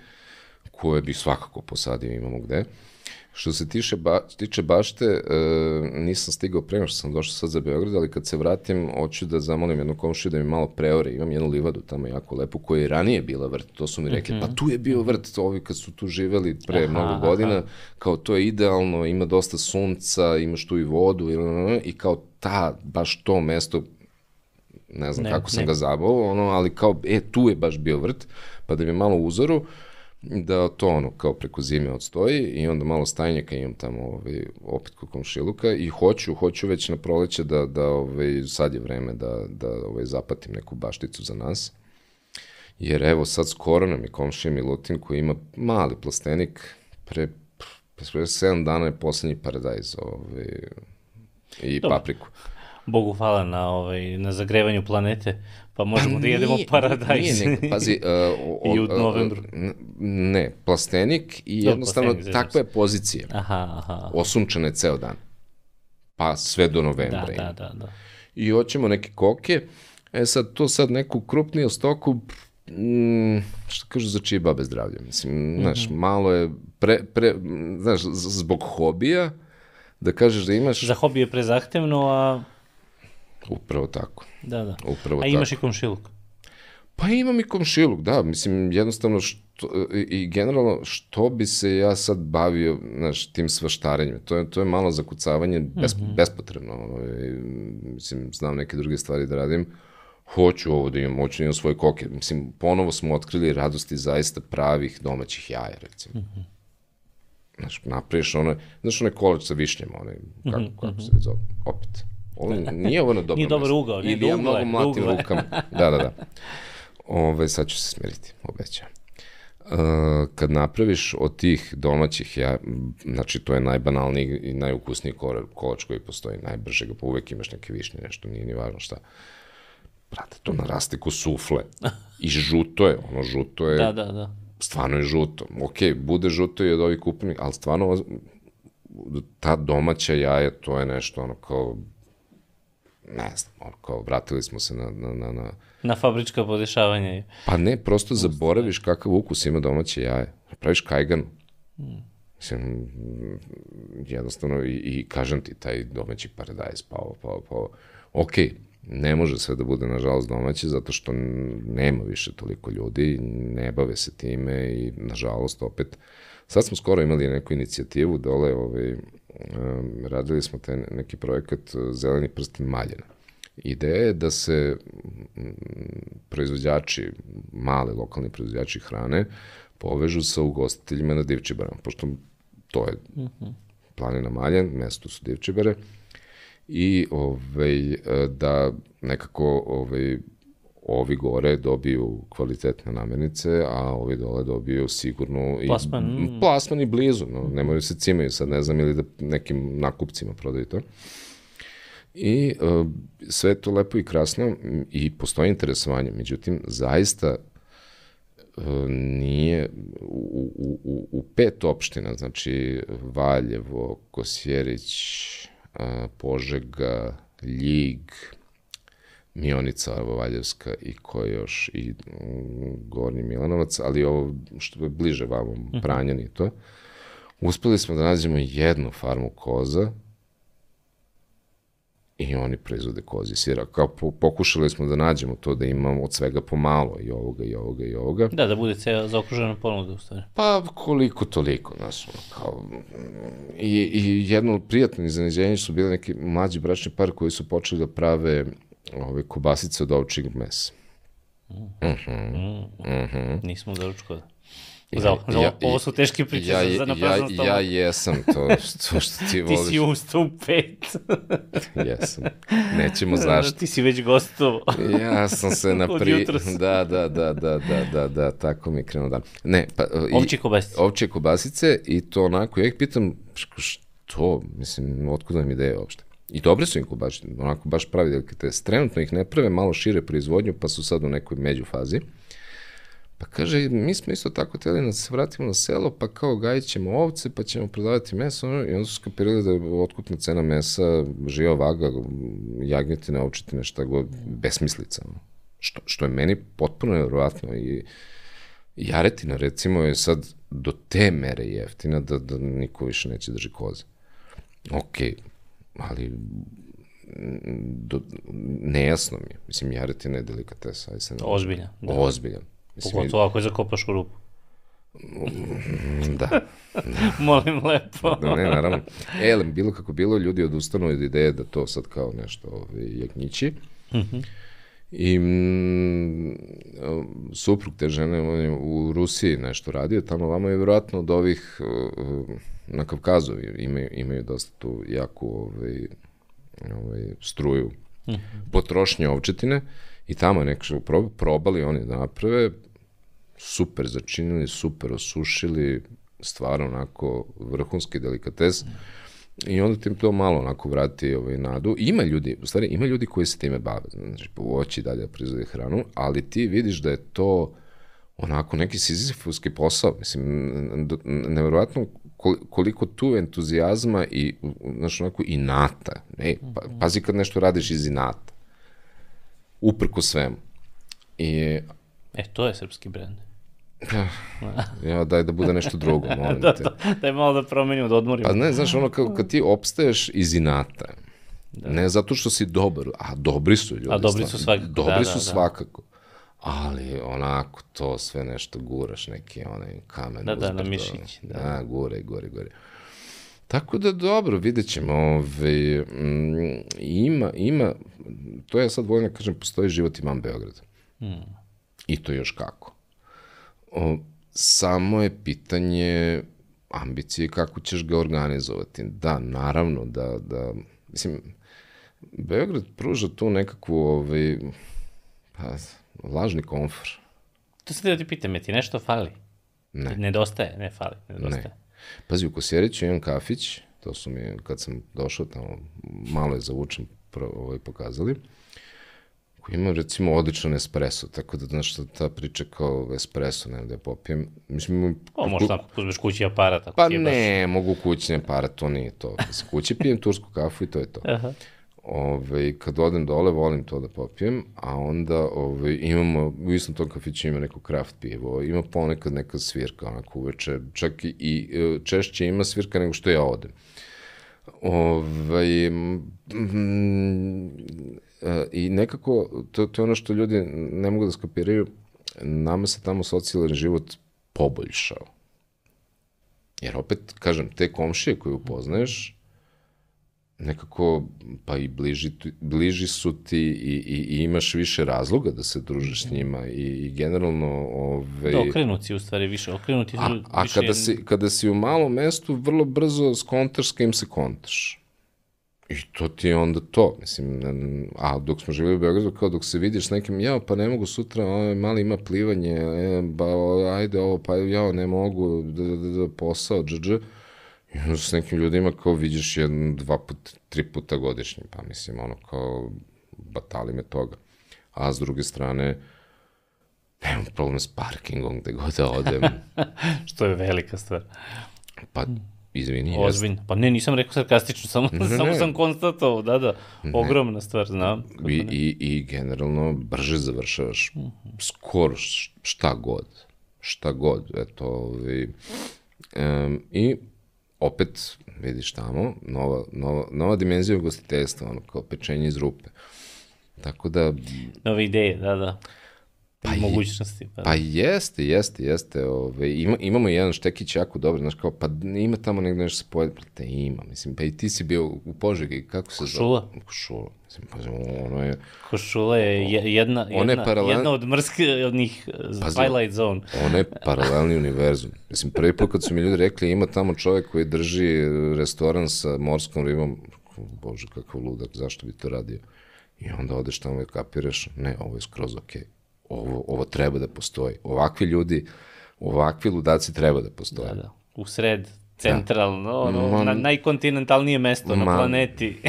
koje bi svakako posadio, imamo gde. Uh, Što se tiče, ba, tiče bašte, e, nisam stigao pre što sam došao sad za Beograd, ali kad se vratim, hoću da zamolim jednu komšiju da mi malo preore. Imam jednu livadu tamo jako lepu, koja je ranije bila vrt. To su mi rekli, mm -hmm. pa tu je bio vrt, ovi kad su tu živeli pre aha, mnogo godina, aha. kao to je idealno, ima dosta sunca, imaš tu i vodu, i, i kao ta, baš to mesto, ne znam ne, kako sam ne. ga zabao, ono, ali kao, e, tu je baš bio vrt, pa da mi malo uzoru, da to ono kao preko zime odstoji i onda malo stajnjaka imam tamo ovaj, opet kod komšiluka i hoću, hoću već na proleće da, da ovaj, sad je vreme da, da ovaj, zapatim neku bašticu za nas. Jer evo sad skoro nam je komšija Milutin koji ima mali plastenik, pre, pre 7 dana je poslednji paradajz ovaj, i Dobre. papriku. Bogu hvala na, ovaj, na zagrevanju planete, pa možemo pa da jedemo paradajz. Nije, nego, pazi, uh, [LAUGHS] o, I u novembru. Ne, plastenik i Do, jednostavno plastenik, takva je pozicija. Aha, aha. Osunčane ceo dan. Pa sve do novembra. Da, da, da, da. I hoćemo neke koke. E sad, to sad neku krupniju stoku, mm, što kažu za čije babe zdravlje, mislim, mm -hmm. znaš, malo je pre, pre, znaš, zbog hobija, da kažeš da imaš... Za hobi je prezahtevno, a Upravo tako. Da, da. Upravo A imaš tako. i komšiluk? Pa imam i komšiluk, da. Mislim, jednostavno, što, i generalno, što bi se ja sad bavio, znaš, tim svaštarenjem? To je, to je malo zakucavanje bes, mm -hmm. bespotrebno. I, mislim, znam neke druge stvari da radim. Hoću ovo da imam, hoću da imam svoje koke. Mislim, ponovo smo otkrili radosti zaista pravih domaćih jaja, recimo. Mm -hmm. Znaš, napraviš ono, znaš, onaj kolač sa višnjama, onaj, kako, mm -hmm. kako se zove, opet Ovo, nije ovo na dobro Nije dobar ugao, nije Ili ja mnogo mlatim rukama. Da, da, da. Ove, sad ću se smeriti, obećam. Uh, kad napraviš od tih domaćih, ja, znači to je najbanalniji i najukusniji kolač koji postoji, najbrže ga, pa uvek imaš neke višnje, nešto, nije ni važno šta. Brate, to naraste ko sufle. I žuto je, ono žuto je... Da, da, da. Stvarno je žuto. Ok, bude žuto i od ovih kupenih, ali stvarno ta domaća jaja, to je nešto ono kao ne znam, ono, kao, vratili smo se na, na, na, na... Na fabrička podešavanja. Pa ne, prosto zaboraviš kakav ukus ima domaće jaje. Praviš kajgan. Hmm. Mislim, jednostavno, i, i kažem ti, taj domaći paradajz, pao, pao, pao. Ok, Ne može sve da bude, nažalost, domaće, zato što nema više toliko ljudi, ne bave se time i, nažalost, opet, sad smo skoro imali neku inicijativu dole, ovaj, um, radili smo taj neki projekat Zeleni prsten Maljena. Ideja je da se proizvođači, male lokalni proizvođači hrane, povežu sa ugostiteljima na Divčibarama, pošto to je -huh. planina Maljen, mesto su Divčibare, i ovaj, da nekako ovaj, ovi gore dobiju kvalitetne namirnice, a ovi dole dobiju sigurno i plasman, plasman i blizu, no, ne moraju se cimaju sad, ne znam, ili da nekim nakupcima prodaju to. I uh, sve je to lepo i krasno i postoji interesovanje, međutim, zaista uh, nije u, u, u, u pet opština, znači Valjevo, Kosjerić, uh, Požega, Ljig, Mionica Valjevska i ko još, i Gornji Milanovac, ali ovo što je bliže vamo, mhm. Pranjan i to, uspeli smo da nađemo jednu farmu koza, i oni proizvode kozi sira. Kao po, pokušali smo da nađemo to da imamo od svega pomalo i ovoga i ovoga i ovoga. Da, da bude ceo zaokružena ponuda u stvari. Pa koliko toliko, znaš, kao i, i jedno od prijatnih iznenađenja su bili neki mlađi bračni par koji su počeli da prave ove kobasice od ovčeg mesa. Mm. Uh -huh. mm. -huh. Nismo doručko. Za, za ja, ovo su teške priče ja, za, na ja, ja jesam to, to što ti voliš. [LAUGHS] ti si ustao u pet. [LAUGHS] jesam. Nećemo [LAUGHS] zašto. Ti si već gostovo. ja sam se na pri... Da, da, da, da, da, da, da, tako mi je krenuo dan. Ne, pa... Ovčije kobasice. Ovčije kobasice i to onako, ja ih pitam, što, mislim, otkuda mi ideje uopšte. I dobre su im kobasice, onako baš pravi delikatese. Trenutno ih ne prave, malo šire proizvodnju, pa su sad u nekoj među fazi. Pa kaže, mi smo isto tako teli da se vratimo na selo, pa kao gajit ćemo ovce, pa ćemo prodavati meso, i onda su skapirali da je otkupna cena mesa, živa vaga, jagnjetine, ovčetine, šta god, besmislica. Što, što je meni potpuno nevjerovatno i jaretina, recimo, je sad do te mere jeftina da, da niko više neće drži koze. Okej, okay, ali do, nejasno mi je. Mislim, jaretina je delikatesa. Aj se ne Ozbiljan. Da. Ozbiljan. Mislim, Pogotovo ako je zakopaš u rupu. [LAUGHS] da. Molim lepo. da, ne, naravno. E, ali bilo kako bilo, ljudi odustanu od ideje da to sad kao nešto ovaj, jagnjići. Mm -hmm. I m, suprug te žene on je u Rusiji nešto radio, tamo vamo je vjerojatno od ovih na Kavkazu imaju, imaju dosta tu jaku ovaj, ovaj, struju mm -hmm. potrošnje ovčetine. I tamo nekako probali oni da naprave, super začinili, super osušili, stvarno onako vrhunski delikates. I onda tim to malo onako vrati ovaj, nadu. Ima ljudi, u stvari ima ljudi koji se time bave, znači povoći dalje da proizvode hranu, ali ti vidiš da je to onako neki sizifovski posao, mislim, nevjerojatno koliko tu entuzijazma i, znači, onako, inata, ne, pa, pazi kad nešto radiš iz inata uprko svemu. I, e, to je srpski brend. [LAUGHS] ja, daj da bude nešto drugo, [LAUGHS] molim da, te. Da, daj malo da promenimo, da odmorimo. Pa ne, znaš, ono, kad, kad ti opstaješ iz inata, da. ne zato što si dobar, a dobri su ljudi. A dobri su svakako. Dobri da, su da, svakako. Ali onako to sve nešto guraš, neki onaj kamen. Da, da, na mišić. Da, da gore, gore, gore. Tako da dobro, vidjet ćemo. Ove, m, ima, ima, to ja sad volim da kažem, postoji život imam Beograd. Mm. I to još kako. O, samo je pitanje ambicije kako ćeš ga organizovati. Da, naravno, da, da, mislim, Beograd pruža tu nekakvu, ovaj, pa, lažni komfor. To se da ti pitam, je ti nešto fali? Ne. Nedostaje, ne fali, nedostaje. Ne. Pazi, u Kosjeriću imam kafić, to su mi, kad sam došao tamo, malo je zavučen, pro, ovaj, pokazali, koji ima, recimo, odličan espresso, tako da, znaš, ta priča kao espresso, ne da popijem, mislim... O, možeš tako, uzmeš kući aparat, ako pa ti je baš... ne, mogu kućni aparat, to nije to. Kući pijem tursku kafu i to je to. Aha. Ove, kad odem dole, volim to da popijem, a onda ove, imamo, u istom tom kafiću ima neko kraft pivo, ima ponekad neka svirka, onako uveče, čak i, češće ima svirka nego što ja odem. Ovaj, mm, I nekako, to, to je ono što ljudi ne mogu da skapiraju, nama se tamo socijalni život poboljšao. Jer opet, kažem, te komšije koje upoznaješ, nekako, pa i bliži, bliži su ti i, i, i imaš više razloga da se družiš s njima i, i generalno... Ove, da, okrenuti u stvari više, okrenuti a, više... A kada, si, kada si u malom mestu, vrlo brzo skontaš s kim se kontaš. I to ti je onda to, mislim, a dok smo živjeli u Beogradu, kao dok se vidiš nekim, ja, pa ne mogu sutra, ovaj, mali ima plivanje, e, ba, ajde ovo, pa ja, ne mogu, da, da, da, da posao, dž, I onda s nekim ljudima kao vidiš jedan, dva put, tri puta godišnje, pa mislim, ono kao, batali me toga. A s druge strane, nemam problem s parkingom gde god da odem. [LAUGHS] Što je velika stvar. Pa, izvini. Ozbiljno. Pa ne, nisam rekao sarkastično, samo, ne, samo ne. sam konstatovao, da, da, ogromna ne. stvar, znam. I, i, I generalno brže završavaš, uh -huh. skoro šta god, šta god, eto, ovi, um, i opet, vidiš tamo, nova, nova, nova dimenzija ugostiteljstva, ono, kao pečenje iz rupe. Tako da... Nove ideje, da, da. Pa mogućnosti. Pa, pa jeste, jeste, jeste. Ove, ima, imamo jedan štekić jako dobro, znaš kao, pa ima tamo negde nešto se pojede, pa te ima, mislim, pa i ti si bio u Požegi, kako se Košula. zove? Košula. Pa ono je... Košula je jedna, jedna, je paralel... jedna od mrskih pa, Twilight Zone. Ona je paralelni univerzum. Mislim, prvi put kad su mi ljudi rekli, ima tamo čovek koji drži restoran sa morskom ribom, bože, kakav ludak, zašto bi to radio? I onda odeš tamo i kapiraš, ne, ovo je skroz okej. Okay ovo, ovo treba da postoji. Ovakvi ljudi, ovakvi ludaci treba da postoje. Da, da. U sred, centralno, da. ono, Man, na, najkontinentalnije mesto man, na planeti.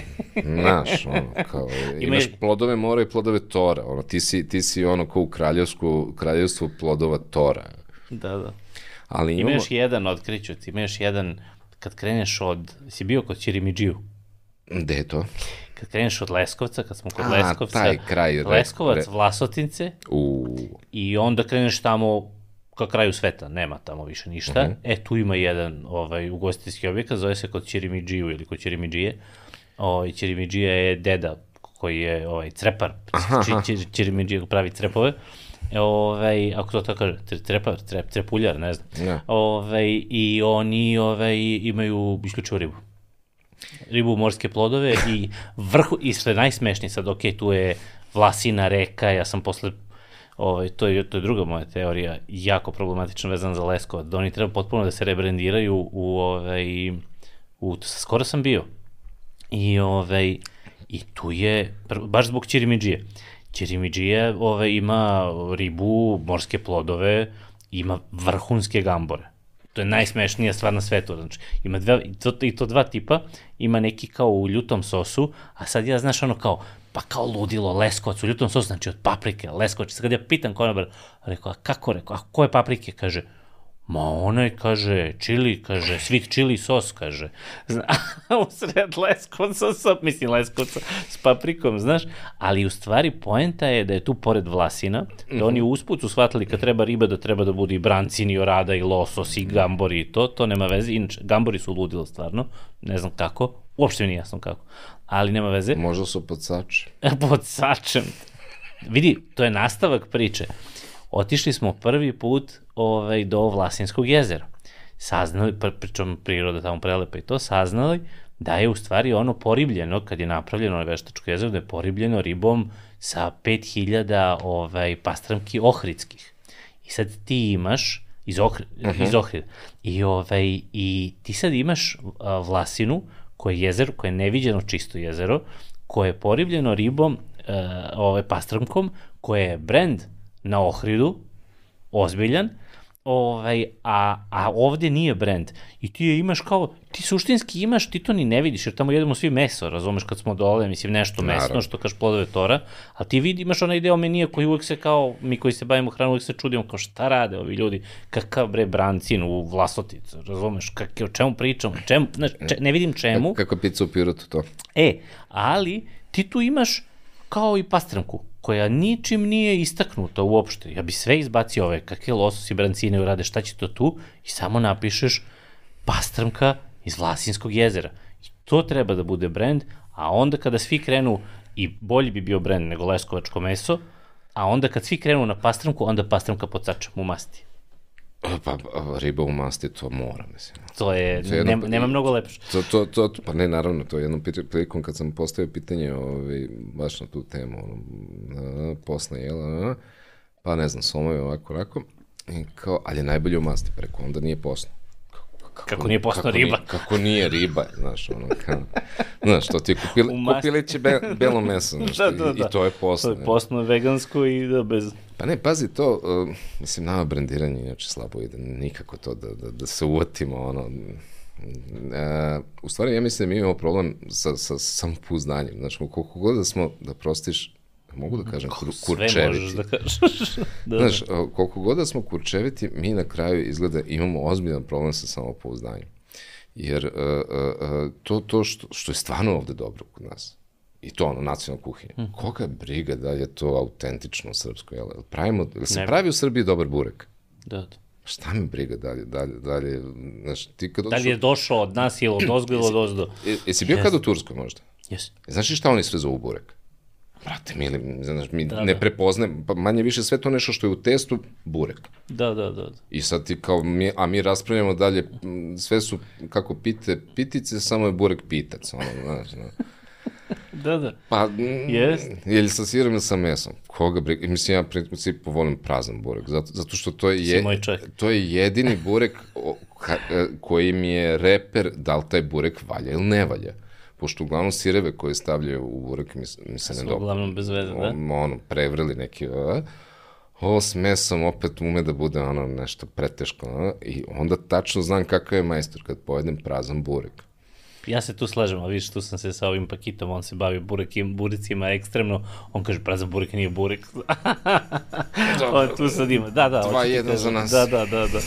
Znaš, ono, kao, imaš Ima... plodove mora i plodove tora, ono, ti si, ti si ono kao u kraljevsku, kraljevstvu plodova tora. Da, da. Ali imamo... Ima još jedan, otkriću ti, ima još jedan, kad kreneš od, si bio kod Čirimidžiju? Gde je to? kad kreneš od Leskovca, kad smo kod A, Leskovca, taj kraj, Leskovac, re... Vlasotince, U... i onda kreneš tamo ka kraju sveta, nema tamo više ništa. Uh mhm. -huh. E, tu ima jedan ovaj, ugostiteljski objekat, zove se kod Čirimidžiju ili kod Čirimidžije. Ovaj, Čirimidžija je deda koji je ovaj, crepar, Čirimidžija pravi crepove. E, ovaj, ako to tako kaže, trepar, trep, trepuljar, ne znam. Ne. Ovaj, I oni ovaj, imaju isključivo ribu ribu, morske plodove i vrhu, i što je najsmešnije sad, ok, tu je vlasina reka, ja sam posle ovaj, to, je, to je druga moja teorija, jako problematično vezana za Leskovac, da oni treba potpuno da se rebrandiraju u, ovaj, u, skoro sam bio, i, ovaj, i tu je, baš zbog Čirimidžije, Čirimidžije ovaj, ima ribu, morske plodove, ima vrhunske gambore. To je najsmešnija stvar na svetu. Znači, ima dve, i, to, i to dva tipa, ima neki kao u ljutom sosu, a sad ja, znaš, ono kao, pa kao ludilo, leskovac u ljutom sosu, znači od paprike, leskovac. Sad kad ja pitam konobar, rekao, a kako, rekao, a koje paprike? Kaže, Ma onaj, kaže, čili, kaže, sweet chili sos, kaže. Zna, [LAUGHS] u sred leskovca, sa, mislim leskovca, s paprikom, znaš. Ali u stvari poenta je da je tu pored vlasina, da oni usput su shvatili kad treba riba da treba da bude i brancin, i orada, i losos, i gambori i to, to nema veze. Inače, gambori su ludilo stvarno, ne znam kako, uopšte mi nije jasno kako, ali nema veze. Možda su pod sačem. pod sačem. Vidi, to je nastavak priče otišli smo prvi put ovaj, do Vlasinskog jezera. Saznali, pričom priroda tamo prelepa i to, saznali da je u stvari ono poribljeno, kad je napravljeno na Veštačko jezero, da je poribljeno ribom sa 5000 ovaj, pastramki ohridskih. I sad ti imaš, iz, ohri, uh -huh. iz mhm. Ohrida, i, ovaj, i ti sad imaš a, Vlasinu, koje je jezero, koje je neviđeno čisto jezero, koje je poribljeno ribom, a, ovaj, pastramkom, koje je brend na Ohridu, ozbiljan, ovaj, a, a ovde nije brend. I ti je imaš kao, ti suštinski imaš, ti to ni ne vidiš, jer tamo jedemo svi meso, razumeš, kad smo dole, mislim, nešto Naravno. mesno, što kaš plodove tora, a ti vidi, imaš onaj deo menija koji uvek se kao, mi koji se bavimo hranom, uvek se čudimo, kao šta rade ovi ljudi, kakav bre brancin u vlasoticu, razumeš, kak, o čemu pričamo, čemu, znaš, če, ne vidim čemu. Kako pizza u pirotu to. E, ali ti tu imaš kao i pastranku, koja ničim nije istaknuta uopšte. Ja bi sve izbacio ove kakve lososi brancine urade, šta će to tu i samo napišeš pastrmka iz Vlasinskog jezera. To treba da bude brend, a onda kada svi krenu, i bolji bi bio brend nego leskovačko meso, a onda kad svi krenu na pastramku, onda pastramka pod sačem u masti. Pa, pa riba u masti, to mora, mislim. To je, to je jedno, nema, nema mnogo lepše. To, to, to, pa ne, naravno, to je jednom prilikom kad sam postavio pitanje ovaj, baš na tu temu, ono, posna jela, pa ne znam, somovi ovako, ovako, i kao, ali je najbolje u masti, preko, onda nije posno. Kako, kako nije posno kako riba. Nije, kako nije riba, znaš, ono, kao, znaš, to ti je kupili, kupili će be, belo meso, [LAUGHS] znaš, da, da, da. i, i to je posno. To je posno vegansko i da bez... Pa ne, pazi to, uh, mislim, nama brendiranje inače slabo ide, nikako to da, da, da se uvatimo, ono, uh, u stvari ja mislim da mi imamo problem sa, sa samopouznanjem, znači, koliko god da smo, da prostiš, mogu da kažem, kur, kurčeviti. Sve možeš da kažeš. [LAUGHS] da, Znaš, da. koliko god da smo kurčeviti, mi na kraju izgleda imamo ozbiljan problem sa samopouzdanjem. Jer uh, uh, to, to što, što je stvarno ovde dobro kod nas, i to ono, nacionalna kuhinja. Mm. Koga briga da je to autentično srpsko, jel? Pravimo, jel se ne. pravi u Srbiji dobar burek? Da, da. Šta mi briga dalje, dalje, dalje, znaš, ti kad došao... Da li je došao od nas ili od [CLEARS THROAT] ozgo ili od ozdo? Jesi bio yes. kad u Turskoj možda? Jes. Znaš šta oni sve zovu burek? Brate, mili, znaš, mi da, ne da. prepoznajem, pa manje više sve to nešto što je u testu, burek. Da, da, da. I sad ti kao, mi, a mi raspravljamo dalje, sve su, kako pite, pitice, samo je burek pitac, ono, znaš, znaš. [LAUGHS] da, da. Pa, Jest. je li sa sirom ili sa mesom? Koga briga? Mislim, ja principu volim prazan burek, zato, zato što to je, je to je jedini burek o, ka, e, koji mi je reper da li taj burek valja ili ne valja pošto uglavnom sireve koje stavljaju u burek mi, mi se ne dobro. uglavnom bez veze, da? Ono, prevrili neki, a, ovo s mesom opet ume da bude ono nešto preteško, a, i onda tačno znam kakav je majstor kad pojedem prazan burek. Ja se tu slažem, ali vidiš, tu sam se sa ovim pakitom, on se bavi burekim, buricima ekstremno, on kaže prazan burek nije burek. [LAUGHS] on tu sad ima, da, da. Dva jedan za nas. Da, da, da, da.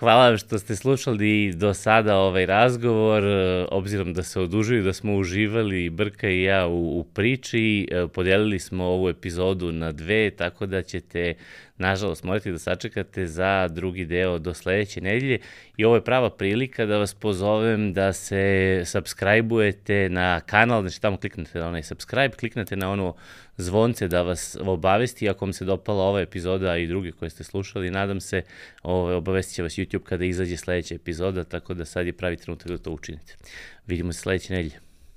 Hvala vam što ste slušali do sada ovaj razgovor, e, obzirom da se odužuju, da smo uživali Brka i ja u, u priči, e, podelili smo ovu epizodu na dve, tako da ćete nažalost, morate da sačekate za drugi deo do sledeće nedelje i ovo je prava prilika da vas pozovem da se subscribe-ujete na kanal, znači tamo kliknete na onaj subscribe, kliknete na ono zvonce da vas obavesti ako vam se dopala ova epizoda i druge koje ste slušali, nadam se ovaj, obavestit će vas YouTube kada izađe sledeća epizoda, tako da sad je pravi trenutak da to učinite. Vidimo se sledeće nedelje.